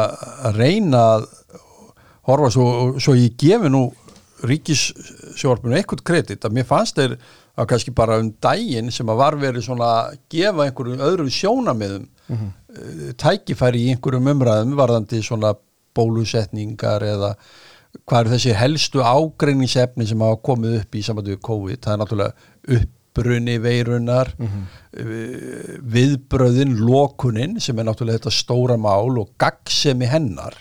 að reyna að horfa svo, svo ég gefi nú ríkissjórfinu eitthvað kredit að mér fannst þeir að kannski bara um daginn sem að var verið svona að gefa einhverjum öðrum sjónamiðum mm tækifæri í einhverjum umræðum varðandi svona bólusetningar eða hvað eru þessi helstu ágreiningsefni sem hafa komið upp í sambandi við COVID, það er náttúrulega uppbrunni veirunar uh, viðbröðin, lokunin sem er náttúrulega þetta stóra mál og gaggsemi hennar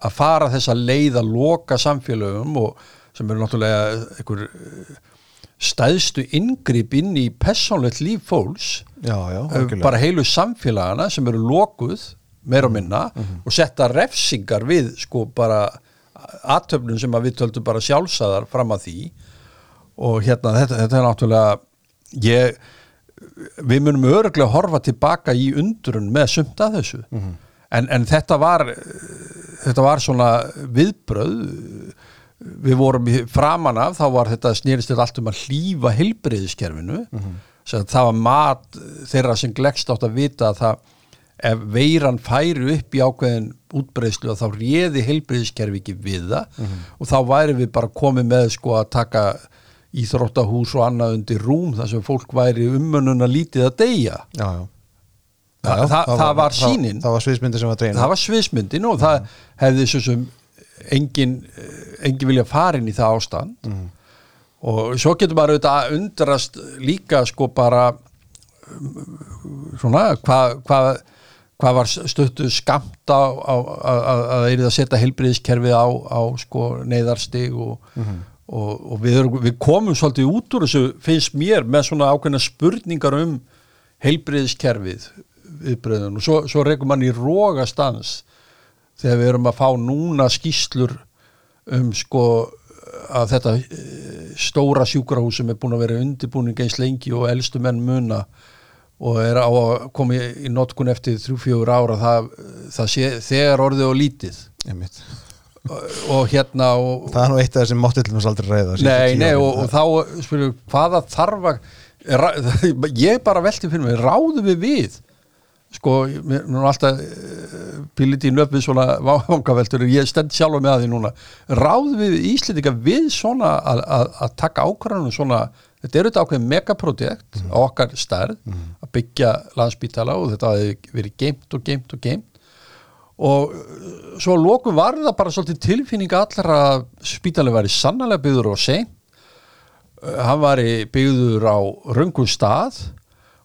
að fara leið að loka samfélögum og sem eru náttúrulega einhver uh, stæðstu inngrip inn í persónlegt líf fólks já, já, algjörlega. bara heilu samfélagana sem eru lokuð meira og minna og setja refsingar við sko bara aðtöfnum sem að við töldum bara sjálfsæðar fram að því. Og hérna þetta, þetta er náttúrulega ég, við munum öruglega horfa tilbaka í undrun með sumt að þessu. En, en þetta var þetta var svona viðbröð við vorum framan af þá var þetta snýrist þetta allt um að hlýfa heilbriðiskerfinu mm það var mat þeirra sem gleggst átt að vita að það ef veiran færi upp í ákveðin útbreyðslu að þá réði heilbriðiskerfi ekki við það. Og þá væri við bara komið með sko að taka íþróttahús og annað undir rúm þar sem fólk væri umönnuna lítið að deyja. Já, já. Þa, Já, það, það var sýnin. það, var sviðsmyndi sem var dreina það var sviðsmyndin og það hefði svo sem engin, engin vilja farin í það ástand. Og svo getur maður auðvitað að undrast líka sko bara svona hvað hva, hva var stöttu skamt á á- að að- að það er að setja heilbriðiskerfið á, á sko neyðarstig og, og, og við, erum, við komum svolítið út úr þessu finnst mér með svona ákveðna spurningar um heilbriðiskerfið viðbröðun og svo, svo rekum mann í rógastans þegar við erum að fá núna skýslur um sko að þetta eh, stóra sjúkrahús sem er búin að vera undirbúning eins lengi og elstu menn muna og er á að koma í, notkun eftir þrjú-fjögur ára það, það sé þegar orðið og lítið Einmitt. Og, hérna og, það er nú eitt af þessum mátti til þess aldrei síðustu Nei, nei, og, og þá spyrir, hvaða þarf að ég bara velti fyrir mig ráðum við við? Sko, mér er alltaf píliti í nöfn við svona vangaveltur ég stend sjálf með því núna. Ráðum við Íslendinga við svona að, taka ákvarðanum svona þetta er þetta ákveðin megaprojekt á okkar stærð að byggja landsbítala og þetta hafi verið geimt og geimt og geimt og uh, svo lokum var það bara svolítið tilfinning allra að spítalinn væri sannlega byggður og seint Uh, hann var byggður á röngum stað.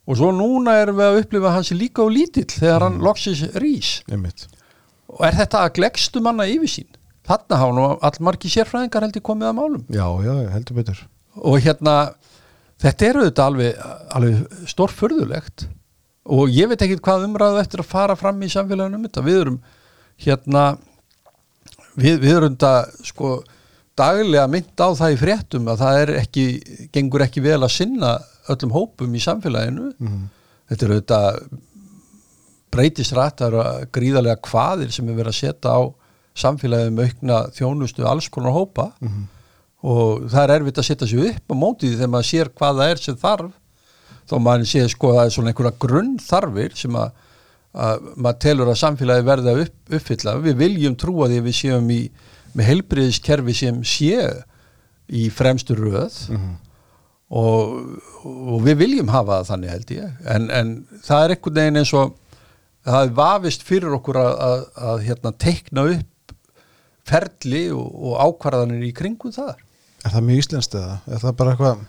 Og svo núna erum við að upplifa hans líka á lítill þegar hann loksis rís. Einmitt. Og er þetta að gleggstu manna yfir sín þarna hafa allmarki sérfræðingar heldur komið að málum. Já, já, heldur betur. Og hérna þetta eru þetta alveg, alveg stórfurðulegt og ég veit ekki hvað umræðu eftir að fara fram í samfélaginu um þetta. Við erum hérna við, við erum þetta sko daglega mynd á það í fréttum að það er ekki, gengur ekki vel að sinna öllum hópum í samfélaginu. Þetta eru þetta breytist rættar og gríðarlega hvaðir sem er verið að setja á samfélagið með aukna þjónustu alls konar hópa. Og það er erfitt að setja sig upp á mótið þegar maður sér hvað það er sem þarf þó maður sé sko að það er svona einhverja grunnþarfir sem að, að maður telur að samfélagi verða upp, uppfylla. Við viljum trúa því að við séum í með helbriðiskerfi sem sé í fremstu röð. Og, og við viljum hafa það þannig held ég. En, en það er einhvern veginn eins og það er vafist fyrir okkur að, að, að hérna, teikna upp ferli og, og ákvarðanir í kringum það Er það mjög íslenskt eða? Er það bara eitthvað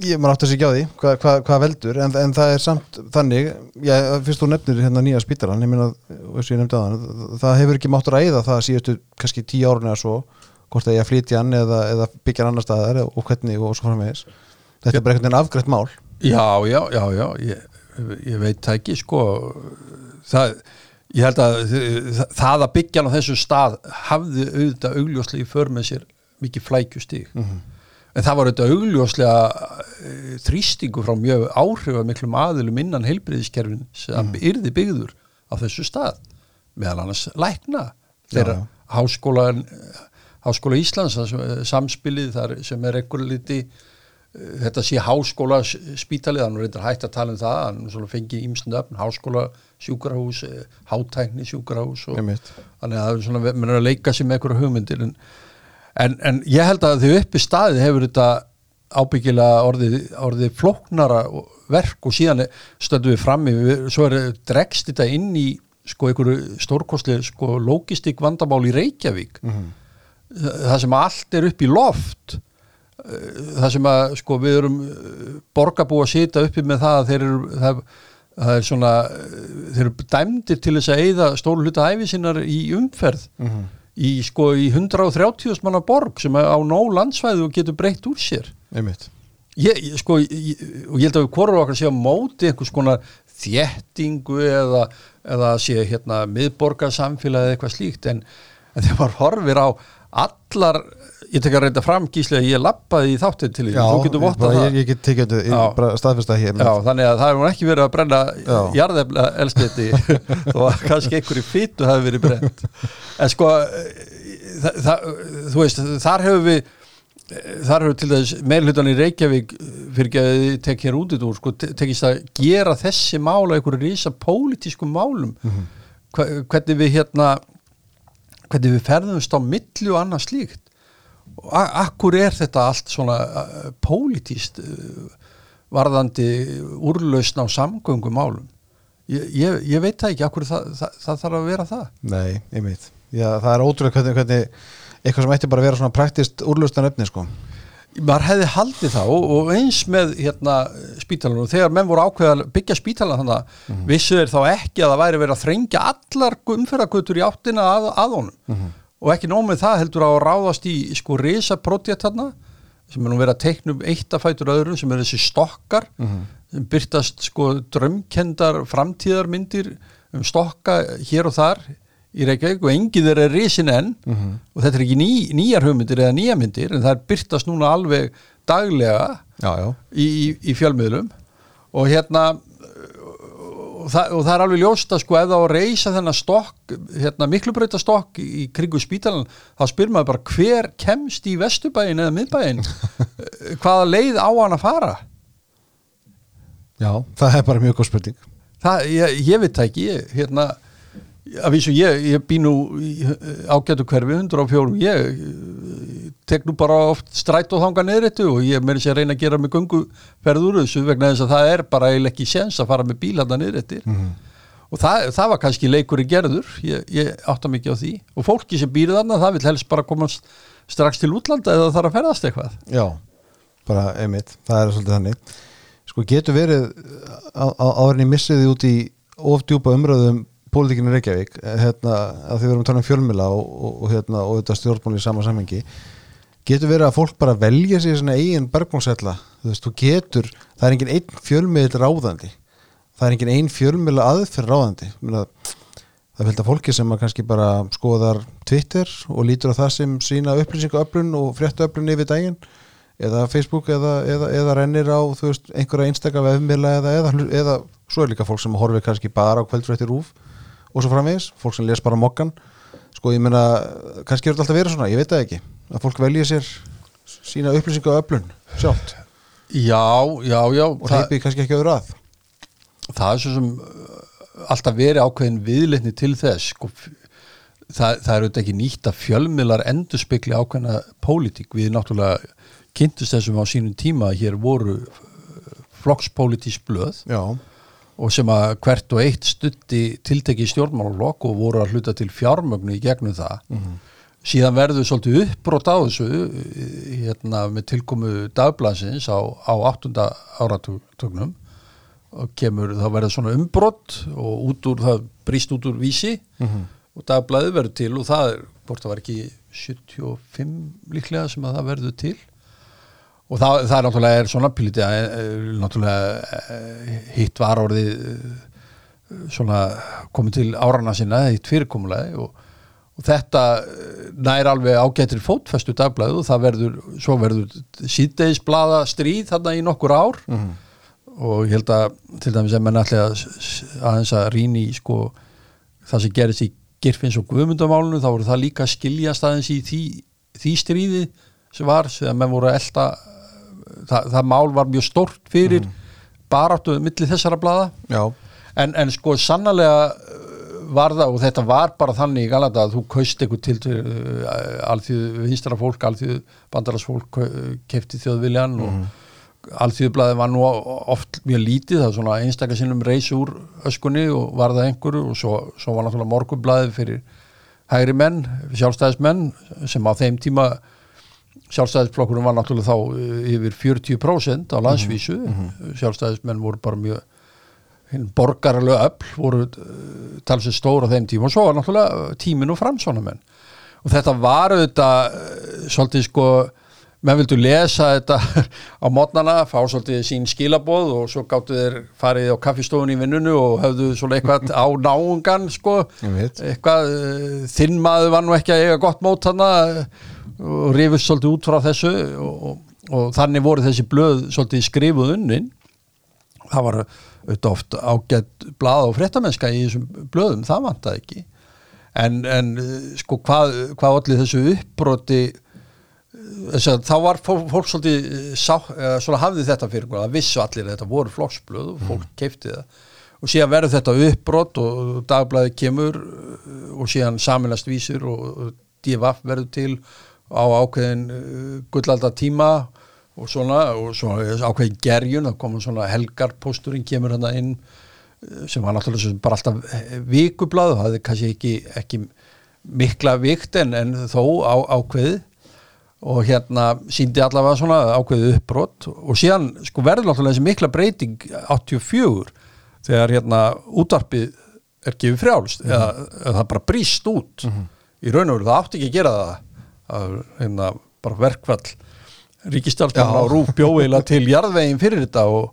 ég maður átt að segja á því hvað, hvað, hvað veldur en, en það er samt þannig já, fyrst þú nefnir hérna nýja spítaran ég eins og ég nefndi á þann það hefur ekki mátt ræða það síðustu kannski tíu árun eða svo hvort það ég að flytja hann eða, eða byggja hann annar staðar og hvernig og svo framvegis. Þetta er bara einhvern veginn afgrætt mál. Já, já, já, já ég, ég veit það ekki sko. Það, ég held að það, það að byggja hann á þessu stað hafði auðvitað augljóslega í för með sér mikið flækjustík mm -hmm. En það var auðvitað augljóslega eh, þrýstingu frá mjög áhrifa miklum aðilum innan heilbriðiskerfin sem mm. yrði byggður á þessu stað. Meðal annars lækna. Þeirra Já, já. háskóla Háskóla Íslands sem- samspilið þar sem er einhver liti eh, þetta sé háskóla spítalið, hann reyndar hægt að tala um það hann fengið ímsnöfn, öfn, háskóla sjúkrahús, eh, hátækni sjúkrahús og þannig að það er svona menn er að leika sér með einhverju hugmyndir en, en, en ég held að þau uppi staðið hefur þetta ábyggilega orðið, orðið flóknara verk og síðan stöndum við frammi, við, svo er dregst þetta inn í sko einhverju stórkostlega sko logistik vandamál í Reykjavík. Það sem allt er upp í loft eh, það sem að sko við erum borgarbúi að sita uppi með það að þeir eru það, það er svona eh, þeir eru dæmdir til þess að eyða stóru hluta æfi sinnar í umferð í sko í 130 manna borg sem er á nóg landsvæðu og getur breytt úr sér. Einmitt. Ég, ég, sko, ég, og ég held að við hvorur okkar sé á móti einhvers konar þéttingu eða, eða sé hérna miðborgarsamfélagi eða eitthvað slíkt en, en þegar maður horfir á allar, ég tek að reynda fram gíslega, ég lappaði í þáttið til því, þú getur vottað það. ég, ég get tekið þetta, staðfesta hér Já, þannig að það hefur ekki verið að brenna jarðefla elstiti og kannski einhverju fytu hafi verið brent en sko það, það, þú veist, þar hefur við þar hefur til þess meirhlutan í Reykjavík fyrir að þið tek hér út í úr sko, te- tekist að gera þessi mála einhverju rísa pólitískum málum Hva, hvernig við hérna hvernig við ferðumst á milli og annað slíkt akkur er þetta allt svona uh, pólitíst uh, varðandi úrlausn á samgöngumálum? Ég, ég, ég veit það ekki, akkur það, það, það þarf að vera það. Nei, einmitt. Já, það er ótrúlega hvernig, hvernig eitthvað sem ætti bara að vera svona praktist úrlustan efni sko. Maður hefði haldið það og, og eins með hérna spítalan og þegar menn voru ákveða að byggja spítalan þannig að vissu þeir þá ekki að það væri verið að þrengja allar umferðarkutur í áttina að, að honum og ekki nómið það heldur að ráðast í sko risa projekt þarna sem er nú verið að teikna um eitt að fætur öðrum sem er þessi stokkar sem byrtast sko drömkendar framtíðarmyndir um stokka hér og þar í Reykjavík og engið er risin enn. Og þetta er ekki ný, nýjar hugmyndir eða nýja myndir en það er byrtast núna alveg daglega Já, já, í, í, í fjölmiðlum. Og hérna og það, og það er alveg ljóst að sko ef það á að reysa þennan stokk hérna miklubreyta stokk í kringu spítalan þá spyr maður bara hver kemst í vesturbæin eða miðbæin hvaða leið á hann að fara? Já, það er bara mjög góð spurning. Það, ég, ég veit það ekki ég, hérna að vísu ég, ég bý nú í ágætu hverfi 104 ég eh, tek nú bara oft stræt og þanga neðrættu og ég meiri sér að reyna að gera með göngu ferð úr þessu vegna þess að það er bara eiginlega ekki séns að fara með bíl hann neðrættir og það, það var kannski leikur í gerður. Ég, ég átta mikið á því. Og fólki sem býrið þarna það vil helst bara komast strax til útlanda eða þarf að ferðast eitthvað. Já, bara einmitt, það er svolítið þannig. Sko getur verið á- á- áður en ég missi því út í ofdjúpa umröðum pólitíkinu Reykjavík eh, hérna, að því við erum að tala um fjölmila og, og, og, hérna, og þetta stjórnmáli í sama samhengi getur verið að fólk bara velja sér svona eigin bergmánsella þú veist, þú getur, það er engin einn fjölmiðl ráðandi. Það er engin einn fjölmiðla aðferð ráðandi. Meina, það fylgta fólki sem kannski bara skoðar Twitter og lítur á það sem sína upplýsingaöflun og fréttaöflun yfir daginn eða Facebook eða, eða, eða rennir á veist, einhverja einstaka vefmiðla eða, eða, svo er líka fólk sem horfir kannski bara á kvöldfréttir rúf og svo framvegis, fólk sem les bara mokkan sko ég meina, kannski er þetta alltaf verið svona ég veit það ekki, að fólk velji sér sína upplýsingaöflun sjálft. Já, já, já og hleypi kannski ekki öðru að. Það er svo sem uh, alltaf verið ákveðin viðleitni til þess sko, það, það er auðvitað ekki nýtt að fjölmiðlar endurspegli ákveðina pólitík. Við náttúrulega kynntust þessum á sínum tíma að hér voru flokkspólitísk blöð. Já, og sem að hvert og eitt stutti tiltekki stjórnmálaflokk og voru að hluta til fjármögnu í gegnum það. Síðan verður svolítið uppbrot á þessu eh, hérna með tilkomu dagblansins á, á 8. áratugnum. Og kemur, þá verður svona umbrot og út úr, það brýst út úr vísi. Og dagblaði verður til og það er, hvort það var ekki 75 líklega sem að það verður til og það, það er náttúrulega er svona pílítið að eh, náttúrulega eh, hitt var orðið eh, svona komið til árana sinna hitt fyrirkomulegi og, og þetta eh, nær alveg ágættir fótfestu dagblæðu og það verður, svo verður síðdeisblada stríð þarna í nokkur ár. Og ég held að til dæmis að menn allir að s- s- aðeins að rýni í sko það sem gerist í Girfins og Guðmundamálunu þá voru það líka að skilja staðins í því, því stríði sem var sem menn voru að elta það, það mál var mjög stort fyrir baráttu milli þessara blada en, en sko sannlega uh, var það og þetta var bara þannig í Galanda að þú kaust eitthvað til uh, alþjóð vinstra fólk, alþjóð bandalarsfólk kefti þjóðviljan og alþjóðblaði var nú oft mjög lítið, það var svona einstaklega sinnum reys úr öskunni og var það einhverju og svo, svo var náttúrulega morgunblaði fyrir hægri menn, sjálfstæðismenn sem á þeim tíma sjálfstæðisflokkurinn var náttúrulega þá uh, yfir 40% á landsvísu. Sjálfstæðismenn voru bara mjög borgarlega öll voru uh, talsið stóra þeim tíma. Og svo var náttúrulega tíminn og framsónamenn og þetta var auðvitað svolítið sko menn vildu lesa þetta á mótnana, fá svolítið sín skilaboð og svo gáttu þeir farið á kaffistofun í vinnunu og höfðu svona eitthvað á náungan sko. Eitthvað, þinn maður var nú ekki að eiga gott mót þarna uh, og rifust svolítið út frá þessu og, og, og þannig voru þessi blöð svolítið skrifuð unnin. Það var auðvitað oft ágætt blað og fréttamennska í þessum blöðum, það vantaði ekki. En, en sko hvað, hvað allir þessu uppbroti þess að þá var fólk, svolítið uh, sá, uh, svona hafði þetta fyrir það vissu allir að þetta voru flokksblöð og fólk keipti það. Og síðan verður þetta uppbrot og dagblæði kemur uh, og síðan saminlast vísir og og DFF verður til á ákveðin uh, gullalda tíma og svona og svo ákveðin gerjun það komur svona helgarpósturinn kemur hann inn uh, sem var náttúrulega sem bara alltaf eh, vikublað það hefði kannski ekki, ekki mikla vikt en, en þó á, ákveðið. Og hérna síndi allavega svona ákveðið uppbrott og síðan sko verður náttúrulega þessi mikla breyting 84 þegar hérna útarpið er gefið frjálst eða, eða það bara brýst út. Í raun og veru, það átti ekki að gera það að hérna bara verkfall ríkistarfsmann á rúf bjóðila til jarðvegin fyrir þetta og,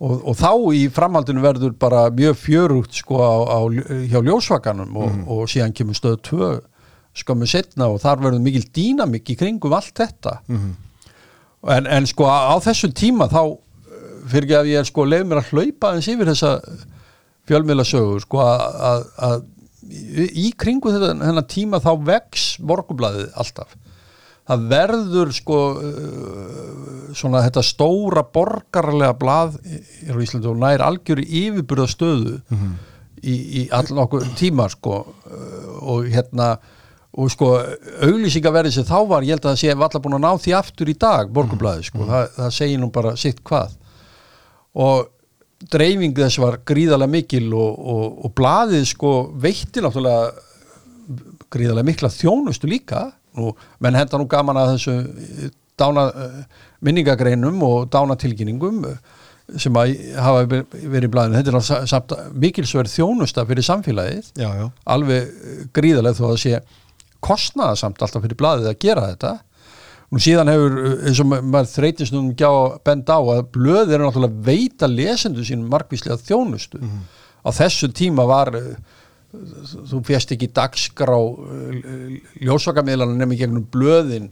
og, og þá í framhaldinu verður bara mjög fjörugt sko á, á, hjá ljósvakanum og, og síðan kemur stöðu tvö skömmu setna og þar verður mikil dýnamik í kringum allt þetta. En, en sko á, þessum tíma þá fyrir ekki að ég er sko leið mér að hlaupa eins yfir þessa fjölmiðlasögur sko að, að, að í, kringu þetta hennar tíma þá vex morgublaðið alltaf. Það verður sko uh, svona þetta stóra borgarlega blað í á Íslandi og nær algjöru yfirburða stöðu í, í allan okkur tíma sko uh, og hérna og sko auglýsingaverðið sem þá var ég held að það sé allar búin að ná því aftur í dag borgublaðið sko, það, það segir nú bara sitt hvað. Og dreifing þess var gríðarlega mikil og, og, og blaðið sko veitti náttúrulega gríðarlega mikla þjónustu líka. Og menn henda nú gaman að þessu eh, dána uh, minningagreinum og dánatilkynningum uh, sem að hafa verið í blaðinu. Þetta er náttúrulega samt mikilsverð þjónusta fyrir samfélagið. Já, já, alveg eh, gríðarlega þó að sé kostnaðasamt alltaf fyrir blaðið að gera þetta og síðan hefur eh, eins og ma- maður þreytist nú gjá að benda á að blöð eru náttúrulega veita lesendu sínum markvíslega þjónustu. Á þessu tíma var eh, þú fjast ekki dagskrá ljósvakamiðlana nefnir gegnum blöðin.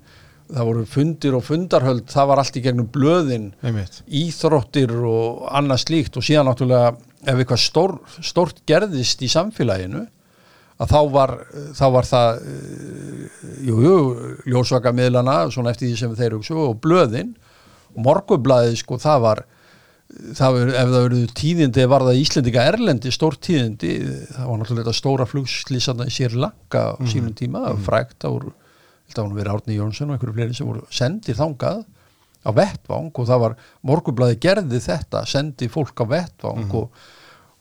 Það voru fundir og fundarhöld það var allt í gegnum blöðin. Einmitt. Íþróttir og annað slíkt og síðan náttúrulega ef eitthvað stór, stórt gerðist í samfélaginu að þá var, þá var það eh, jú, jú, ljósvakamiðlana svona eftir því sem þeir hugsu og blöðin og morgublaðið sko það var það var, ef það verið tíðindi var það Íslendinga Erlendi, stór tíðindi það var náttúrulega stóra flugslýsanda í sér langa á sínum tíma mm frækt, voru, þetta var verið Árni Jónsson og einhverju fleiri sem voru sendir þangað á vettvang og það var morgublaði gerði þetta, sendi fólk á vettvang og,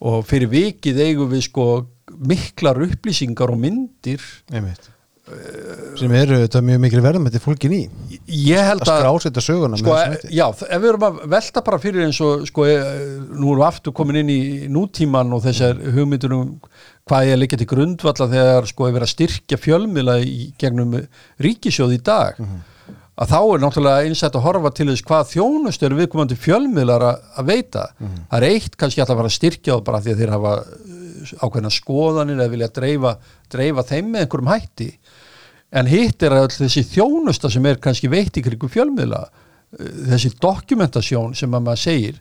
og fyrir vikið eigum við sko miklar upplýsingar og myndir einmitt. Sem eru þetta mjög mikil verðum þetta fólkin í. Ég held að að skrásetta söguna sko, já, ef við erum að velta bara fyrir eins og sko, e, nú erum við aftur komin inn í nútíman og þessar hugmyndur um hvað ég liggja til grundvalla þegar sko er verið að styrkja fjölmiðla í gegnum ríkisjóð í dag að þá er náttúrulega einsætt að horfa til þess hvað þjónust eru viðkomandi fjölmiðlar að, veita. Það er eitt kannski alltaf að fara að styrkja það bara því að þeir hafa ákveðna skoðanir eða vilja dreifa, dreifa þeim með einhverjum hætti. En hitt er að öll þessi þjónusta sem er kannski veitt í kringum fjölmiðla uh, þessi dokumentasjón sem að maður segir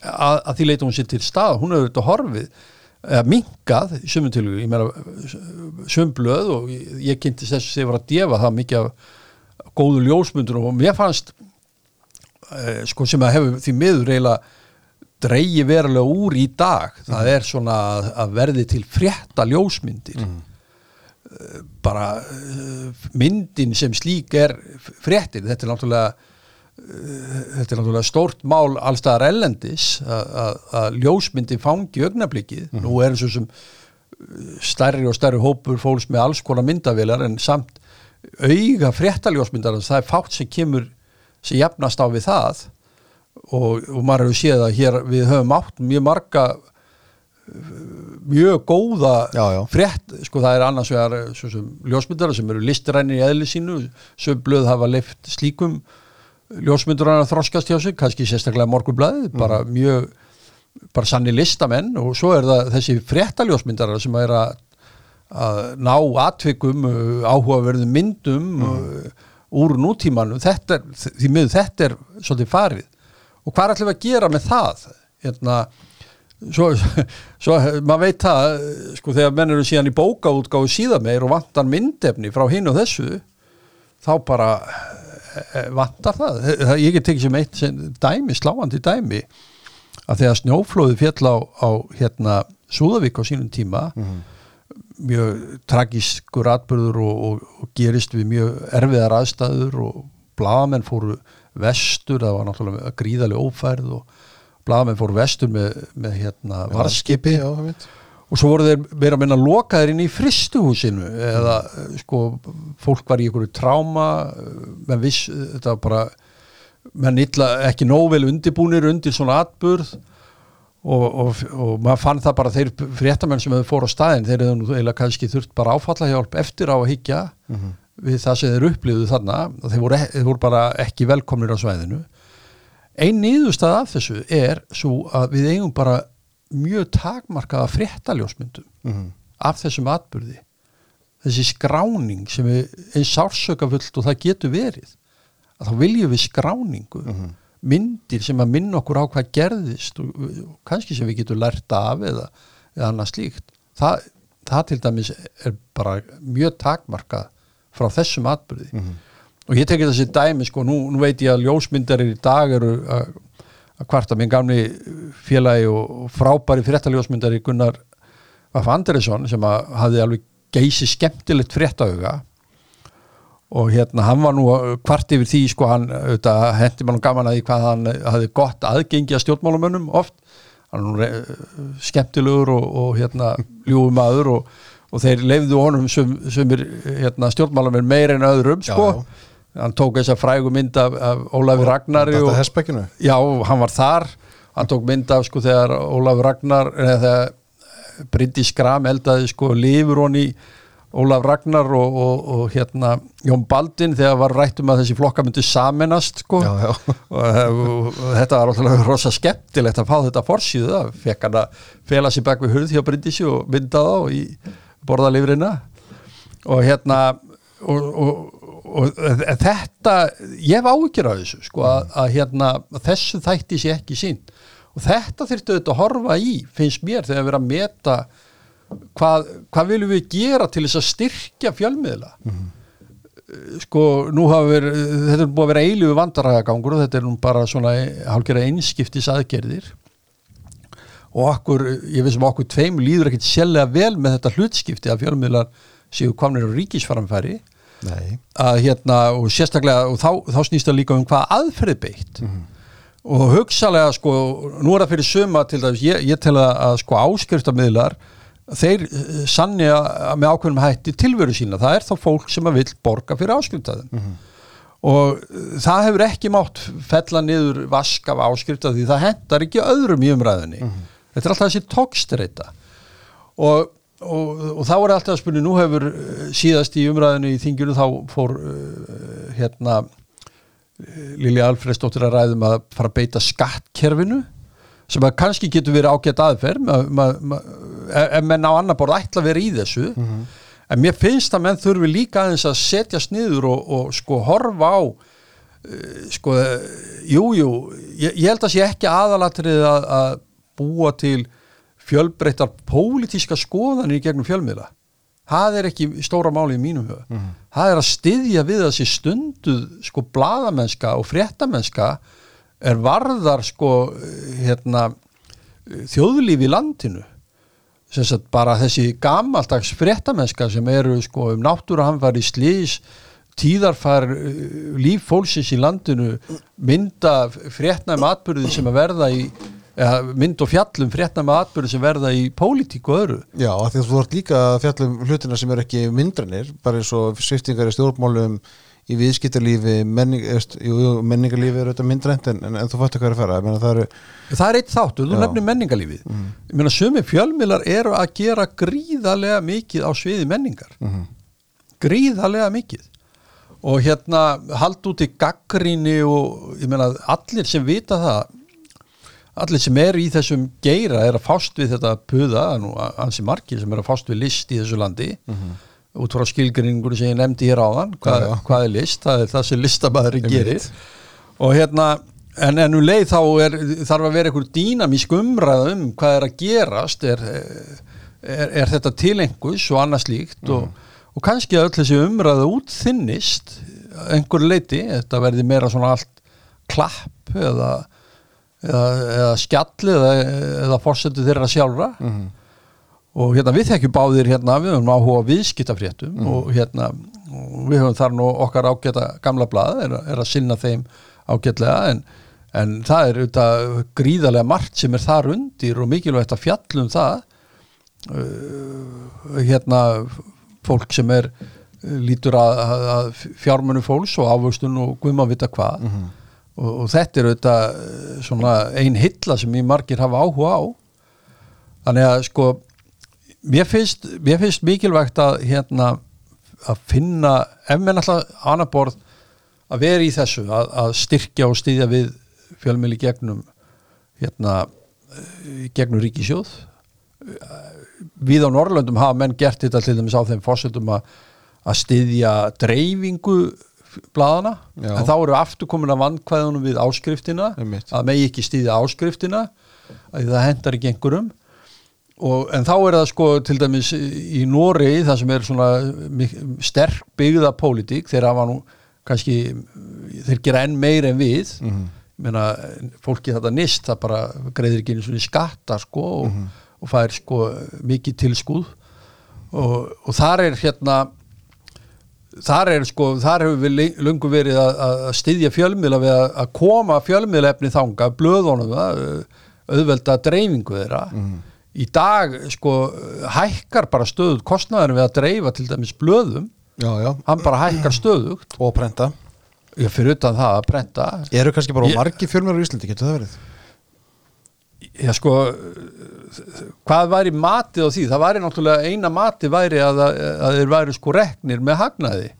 að, að því leita hún sér til stað hún hefur þetta horfið eða minkað í sumum tilvíu, ég meina sumblöð og ég, kynntist þess að ég var að defa það mikið af góðu ljósmyndur og mér fannst eh, sko sem að hefur því miður eiginlega dreigi verulega úr í dag. Það er svona að, verði til frétta ljósmyndir. Eh, bara uh, myndin sem slík er fréttin, þetta er náttúrulega uh, þetta er náttúrulega stórt mál allstaðar ellendis að- ljósmyndin fangi augnablikið. Nú er eins og sem stærri og stærri hópur fólks með alls konar myndavilar en samt auga fréttaljósmyndar það er fátt sem kemur sem jafnast á við það og, og maður hefur séð að hér við höfum átt mjög marga mjög góða Já, já. frétt, sko það er annars vegar svo sem ljósmyndara sem eru listræni í eðli sínu, sem blöð hafa leift slíkum ljósmyndurar að þroskast hjá sig, kannski sérstaklega morgunblæði, bara mjög bara sanni listamenn og svo er það þessi fréttaljósmyndara sem er að, að ná atvikum uh, áhugaverðum myndum uh, úr nútímanum. Þetta því miður þetta er svolítið farið og hvað ætlum við að gera með það? Hérna svo, svo maður veit það sko þegar menn eru síðan í bókaútgáfu síðan meir og vantar myndefni frá hinn og þessu þá bara eh, vantar það, ég get tekið sem eitt sem dæmi, sláandi dæmi að þegar snjóflóði fjall á, á hérna Súðavík á sínum tíma mjög tragiskur atbyrður og, og, og gerist við mjög erfiðar aðstæður og blaðamenn fóru vestur, það var náttúrulega gríðarlega ófærð og blaðamenn fóru vestur með, með hérna varskipi já, og svo voru þeir meira að minna lokaðir inn í fristuhúsinu eða eh, sko fólk var í einhverju tráma menn viss, þetta var bara menn illa, ekki nóvel undirbúnir undir svona atburð og, og, og maður fann það bara þeir fréttamenn sem hefur fór á staðin þeir nú eiginlega kannski þurft bara áfallahjálp eftir á að higgja við það sem þeir upplýðu þarna og þeir voru, e- þeir voru bara ekki velkomnir á svæðinu. Ein niðurstað af þessu er svo að við eigum bara mjög takmarkaða fréttaljósmyndum Mhm. af þessum atburði. Þessi skráning sem er eins sársökafullt og það getur verið að þá viljum við skráningu. Myndir sem að minna okkur á hvað gerðist og, og kannski sem við getum lært af eða, eða annað slíkt. Það, það til dæmis er bara mjög takmarkað frá þessum atburði. Og ég tekið þessi dæmi sko, nú, nú veit ég að ljósmyndarir í dag eru að, kvarta minn gamli félagi og, frábæri fréttaljósmyndari Gunnar Vaff Andersson sem að hafði alveg geysi skemmtilegt fréttauga og hérna hann var nú kvart yfir því sko hann auðvitað hendi mann gaman að því hvað hann hafði gott aðgengi að stjórnmálumönnum oft. Hann er nú skemmtilegur og, og hérna ljúfum maður og, og þeir leifðu honum sem, sem er hérna, stjórnmálamenn meir en öðrum Já, sko. hann tók þessa frægu mynd af, af Ólafi Ragnari Þetta og, já, hann var þar. Hann tók mynd af sko þegar Ólaf Ragnar eða þegar Bryndi Skram eldaði sko lifur hon í Ólaf Ragnar og, og, og hérna Jón Baldin þegar var rætt um að þessi flokka myndi saminast sko. Já, já. og, og, þetta var alltaf rosa skemmtilegt að fá þetta forsýðu það fekk hann að fela sér bak við hurð hjá Bryndisi og mynda þá í borðalifrina og hérna og, og, og þetta ég hef áhyggjur af þessu sko að, að hérna að þessu þætti sé ekki sín og þetta þyrftu auðvitað að horfa í finnst mér þegar við erum að meta hvað, hvað viljum við gera til þess að styrkja fjölmiðla. Sko nú hafa verið þetta er búið að vera eilífu vandarægagangur og þetta er nú bara svona hálfgerða einskiptis aðgerðir og okkur, ég veist um okkur tveim líður ekkit sérlega vel með þetta hlutskipti að fjölmiðlar séu komnir á ríkisfaramfæri Nei, að hérna og sérstaklega og þá, þá snýst það líka um hvað aðferði beitt. Og hugsalega sko nú er það fyrir suma til þess ég, ég tel að, að sko áskriftammiðlar þeir eh, að með ákveðnum hætti tilveru sína, það er þá fólk sem að vill borga fyrir áskriftaðum og eh, það hefur ekki mátt fella niður vask af áskrifta því það hendar ekki öðrum í umræðinni þetta er alltaf þessi tókstreita og, og, og þá er alltaf að spunni, nú hefur eh, síðast í umræðinu í þingjunu þá fór uh, hérna Lilja Alfredsdóttir að ræðum að fara að beita skattkerfinu sem að kannski getur verið ágætt aðferð. Ma, ef menn á annar borð ætla að vera í þessu. En mér finnst að menn þurfi líka aðeins að setjast niður og, og sko horfa á uh, sko, jújú jú, ég, ég held að sé ekki aðalatrið að, að búa til fjölbreyttar pólitíska skoðanir í gegnum fjölmiðla? Það er ekki stóra máli í mínum huga. Það er að styðja við þessi stunduð sko bladamennska og fréttamennska er varðar sko hérna þjóðlífi í landinu. Sem sagt bara þessi gamaldags fréttamennska sem eru sko um náttúruhamfari slís tíðarfar líf fólksins í landinu mynda fréttnæm atbyrði sem að verða í mynd og fjallum fréttnæm atbyrði sem verða í pólitík og öðru. Já, af því að þú ert líka að fjalla um hlutina sem eru ekki myndranir bara eins og sviftingar í stjórnmálum í viðskiptarlífi, menning, menningarlífi er auðvitað myndrænt en, en, en þú fattu hvað er að fara, meina það eru Það er eitt þáttur, þú nefnir menningarlífið. Ég meina sumi fjölmiðlar eru að gera gríðarlega mikið á sviði menningar. Gríðarlega mikið. Og hérna hald út í gaggríni og ég meina allir sem vita það allir sem er í þessum geira er að fást við þetta puða, nú ansi margir sem er að fást við list í þessu landi. Út frá skilgrinningur sem ég nefndi hér áðan hvað, Já, já. hvað er list, það er það sem listamæðurinn Einmitt. gerir. Og hérna en ennum leið þá er, þarf að vera einhver dýnamísk umræða um hvað er að gerast er, er, er þetta tilengus og annað slíkt? Og, og kannski að öll þessi umræða útþinnist að einhverju leiti, þetta verði meira svona allt klapp eða, eða, eða skjalli eða, eða fórsetu þeirra sjálfra. Og hérna við þekkjum báðir hérna, við höfum áhuga viðskiptafréttum og hérna og við höfum þar nú okkar ágæta gamla blað er, að- er að sinna þeim ágætlega en, en það er auðvitað gríðarlega margt sem er þar undir og mikilvægt að fjallum það. Uh, hérna fólk sem er lítur að, að, að fjármönu fólks og ávöxtun og guðma vita hvað og, og þetta er auðvitað uh, svona ein hilla sem ég margir hafa áhuga á. Þannig að sko mér finnst, mér finnst mikilvægt að hérna að finna, ef menn alltaf annar borð að vera í þessu að, að styrkja og styðja við fjölmjöli gegnum hérna eh, gegnum ríkisjóð við á Norrlöndum hafa menn gert þetta til dæmis á þeim fórsöldum að, að styðja dreifingu bladana, Já. en þá eru aftur komin að vandkvæðunum við áskriftina Einmitt. að megi ekki styðja áskriftina að það hendar ekki einhverjum. Og, en þá er það sko til dæmis í Noregi það sem er svona sterk byggða pólitík þeir hafa nú kannski þeir gera enn meir en við. Mm meina, fólki þetta nýst það bara greiðir ekki einu svona skatta sko og, og fær sko mikið tilskúð. Og, og þar er hérna þar er sko, þar hefur við löngu verið að, að styðja fjölmiðla við að, að koma fjölmiðlaefni þanga, blöðunum það, auðvelda dreifingu þeirra. Í dag sko hækkar bara stöðut kostnaður við að dreifa til dæmis blöðum. Já, já, hann bara hækkar stöðugt. Og prenta. Ég fyrir utan það að prenta. Eru kannski bara margi fjölmjör á Íslandi, getur það verið? Já sko hvað væri matið á því? Það væri náttúrulega eina matið væri að, að þeir væri sko reknir með hagnaði.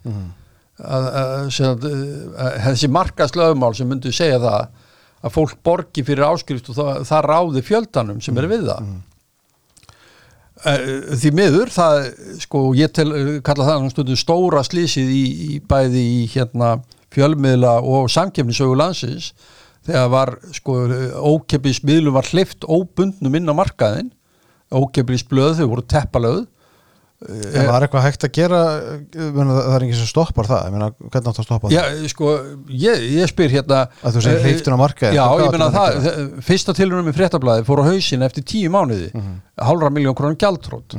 Að, að, að, þessi markaslöfumál sem myndu segja það að fólk borgi fyrir áskrift og það, það ráði fjöldanum sem er við það. Eh, því miður það sko ég tel, kalla það stundum stóra slísið í, í bæði í hérna fjölmiðla og samkefnisögu landsins þegar var sko ókeppis miðlum var hlift óbundnum inn á markaðin ókeppis blöð þau voru teppalöð En var eitthvað hægt að gera ég meina, það er enginn sem stoppar það ég meina, hvernig átt að stoppa Já, sko, ég, ég spyr hérna Að þú segir eh, hleyptun á markaði, Já, ég maður það, að það fyrsta tilhörnum í fréttablaði fór á hausin eftir tíu mánuði Mhm. hálfra miljón krónum gjaldrótt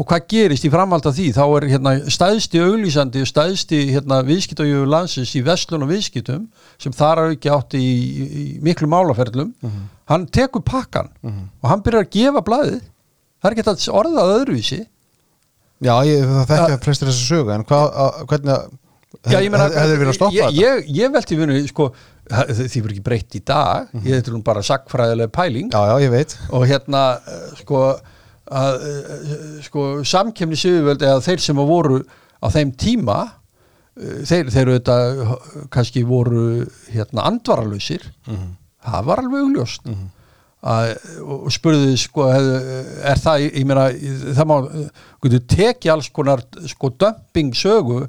og hvað gerist í framhald af því? Þá er hérna stæðsti auglýsandi og stæðsti hérna viðskiptajöfu landsins í vestlun og viðskiptum sem þar að ekki átti í, í, miklu málaferlum. Mhm. hann tekur pakkan og hann byrjar að gefa blaðið. Það er ekki að orðað öðruvísi. Já, ég, það þekkja flestir þessu sögu en hvað, að, hvernig að Já, ég meina, að ég, ég, ég velti vinnu, sko því verður ekki breytt í dag. Ég þetta er nú bara sakfræðilega pæling. Já, já, og hérna eh, sko að, eh, sko samkemni sigurvöld eða þeir sem voru á þeim tíma eh, þeir, þeir auðvitað eh, kannski voru hérna andvaralausir. Það var alveg augljóst. Að, og spurði sko er það, ég meina það má, getur tekið alls konar sko dömping sögu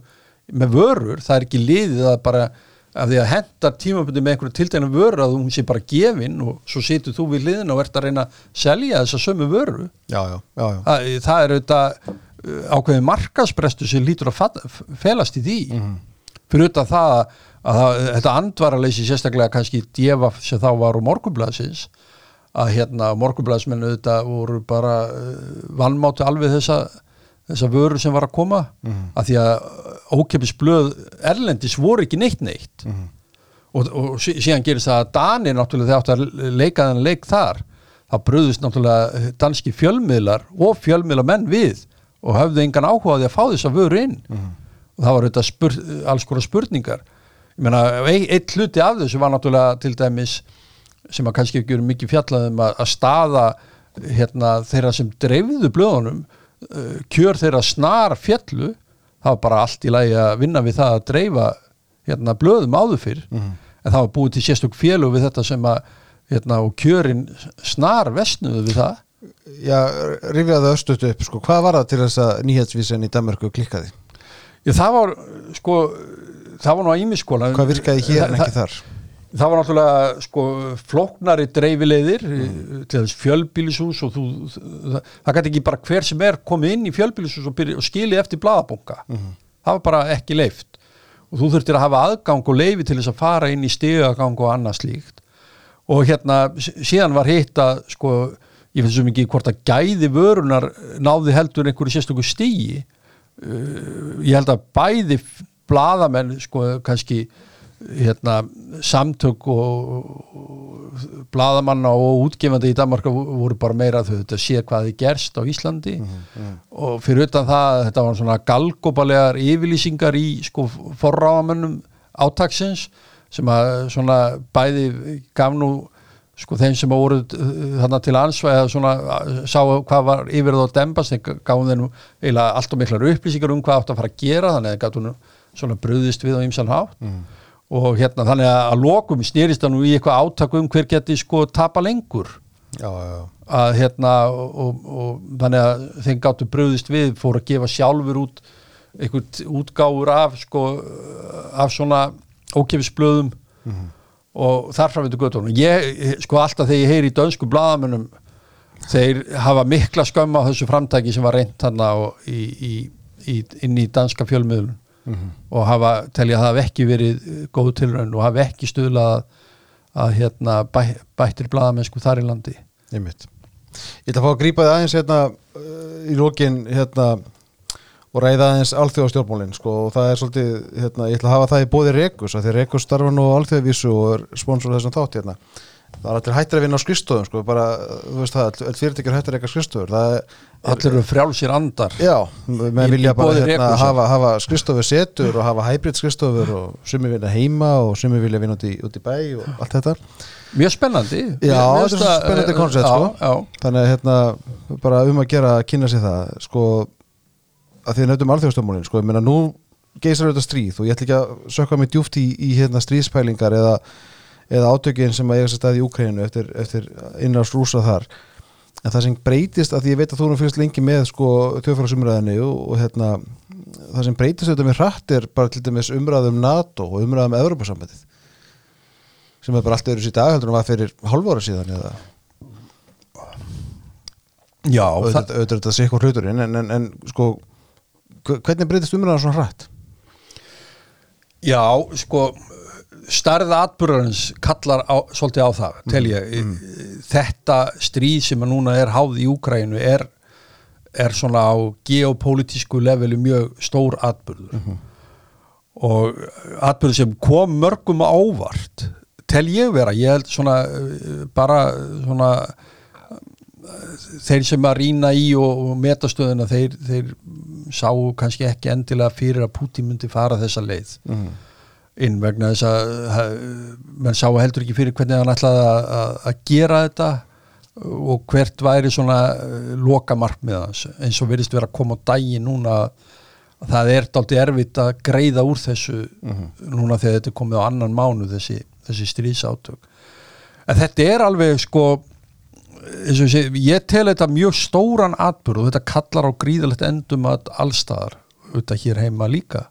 með vörur, það er ekki liðið að bara af því að henda tímabundi með einhverju tildegna vöru að hún sé bara gefin og svo situr þú við liðin og ert að reyna að selja þessa sömu vöru. Já, já, já, það, það er auðvitað uh, ákveðin markasprestu sem lítur að felast í því. Fyrir auðvitað það að það, þetta andvaraleysi sérstaklega kannski djefa sem þá var úr morgunblæðsins að hérna morgunblæðsmenn auðvitað voru bara uh, vannmátti alveg þessa þessa vöru sem var að koma að því að ókepis blöð erlendis voru ekki neitt neitt. Og, og sí- síðan gerist það að Danir náttúrulega þegar átt að leika þennan leik þar þá bröðust náttúrulega danski fjölmiðlar og fjölmiðlamenn við og höfðu engan áhuga á því að fá þess að vöru inn og það var auðvitað spur, alls konar spurningar. Ég meina, ein- eitt hluti af þessu var náttúrulega til dæmis sem að kannski ekki eru mikið fjallaðum að, að staða hérna, þeirra sem dreifðu blöðunum uh, kjör þeirra snar fjallu það var bara allt í lagi að vinna við það að dreifa hérna, blöðum áður fyrr. En það var búið til sérstök félug við þetta sem að hérna, kjörin snar vestnuðu við það. Já, rifjaðu östut upp, sko, hvað var það til þess að nýhetsvísin í Danmarku klikkaði? Já, það var sko það var nú að ímiskóla Hvað virkaði hér en ekki þar? Það var náttúrulega sko flóknari dreifileiðir til þess fjölbýlishús og þú, það, það gæti ekki bara hver sem er komið inn í fjölbýlishús og, og skili eftir blaðabunga það var bara ekki leift og þú þurftir að hafa aðgang og leifi til þess að fara inn í stigagang og annað slíkt. Og hérna síðan var hitt að sko ég finnst svo mikið hvort að gæði vörunar náði heldur einhverju sérstöku stígi uh, ég held að bæði blaðamenn sko kannski hérna samtök og, blaðamanna og útgefandi í Danmarka voru bara meira þau þetta sé hvað þið gerst á Íslandi. Og fyrir utan það þetta var svona galgopalegar yfirlýsingar í sko forráðamönnum átaksins sem að svona bæði gaf nú sko þeim sem voru þarna til ansvæða svona uh, sá hvað var yfir þá dembast þeir gáðum þeim eiginlega allt og miklar upplýsingar um hvað átt að fara að gera þannig að gátu nú svona bröðist við á ýmsan hátt og hérna þannig að lokum snýrist það nú í eitthvað átak um hver geti sko tapa lengur. Já, já, að hérna og, og, og þannig að þeim gáttu bröðist við fóru að gefa sjálfur út einhvern útgáfur af sko af svona ókefisblöðum og þarfram við til göttunum ég, sko alltaf þegar ég heyri í dönsku blaðamönnum þeir hafa mikla skömm á þessu framtæki sem var reynt hann í, í, í, inn í danska fjölmiðlun og hafa, telja að það hafi ekki verið eh, góð tilraun og hafi ekki stuðlað að, að hérna bæ, bættir blaðamennsku þar í landi Einmitt. Ég ætla að fá að grípa þið aðeins hérna uh, í lókin hérna og ræða aðeins alþjóðastjórnmálin sko og það er svolítið, hérna, ég ætla að hafa það í bóði Rekus að því Rekus starfa nú á alþjóðavísu og er sponsor þessum þátt hérna það er allir hættir að vinna á skrifstofum sko, bara, þú veist það, all fyrirtækjur hættir eitthvað er, allir eru frjálsir andar. Já, Í- vilja bara hérna, hafa, hafa skrifstofu setur og hafa hybrid skrifstofur og sumi vilja heima og sumi vilja vinna út í, út í bæ og allt þetta. Mjög spennandi. Já, þetta er spennandi koncept, sko. já, þannig að hérna, bara um að gera að kynna sér það sko, að því að nefndum alþjóðstömmulin, sko, ég meina nú geisar auðvitað stríð og ég ætla ekki að sökka mig djúft í, í hérna stríðspælingar eða, eða átökin sem að eiga sér stað í Úkrænu eftir, eftir innráðs rúsa þar en það sem breytist, að ég veit að þú nú fyrst lengi með sko þjóðfélagsumræðinni og, og hérna, það sem breytist auðvitað með hratt er bara til dæmis umræðum NATO og umræðum Evropasambandið sem er bara allt öðru sér dag heldur en var fyrir hálfára síðan eða já auðvitað er þetta sé eitthvað hluturinn en, en, en sko hve- hvernig breytist umræðan svona hratt? já, sko starða atbyrðarins kallar á, svolítið á það, tel ég. Þetta stríð sem að núna er háð í Úkrænu er, er svona á geopolítisku leveli mjög stór atbyrður og atbyrður sem kom mörgum á óvart tel ég vera, ég held svona bara svona þeir sem að rýna í og, og metastöðuna þeir, þeir sáu kannski ekki endilega fyrir að Putin myndi fara þessa leið inn vegna þess að menn sáu heldur ekki fyrir hvernig hann ætlaði að, gera þetta og hvert væri svona uh, loka markmið hans. Eins og virðist vera að koma á daginn núna að það er dálítið erfitt að greiða úr þessu núna þegar þetta er komið á annan mánu þessi, þessi stríðsátök. En þetta er alveg sko ég segi, ég tel þetta mjög stóran atbyrð og þetta kallar á gríðalegt endum að allstaðar auðvitað hér heima líka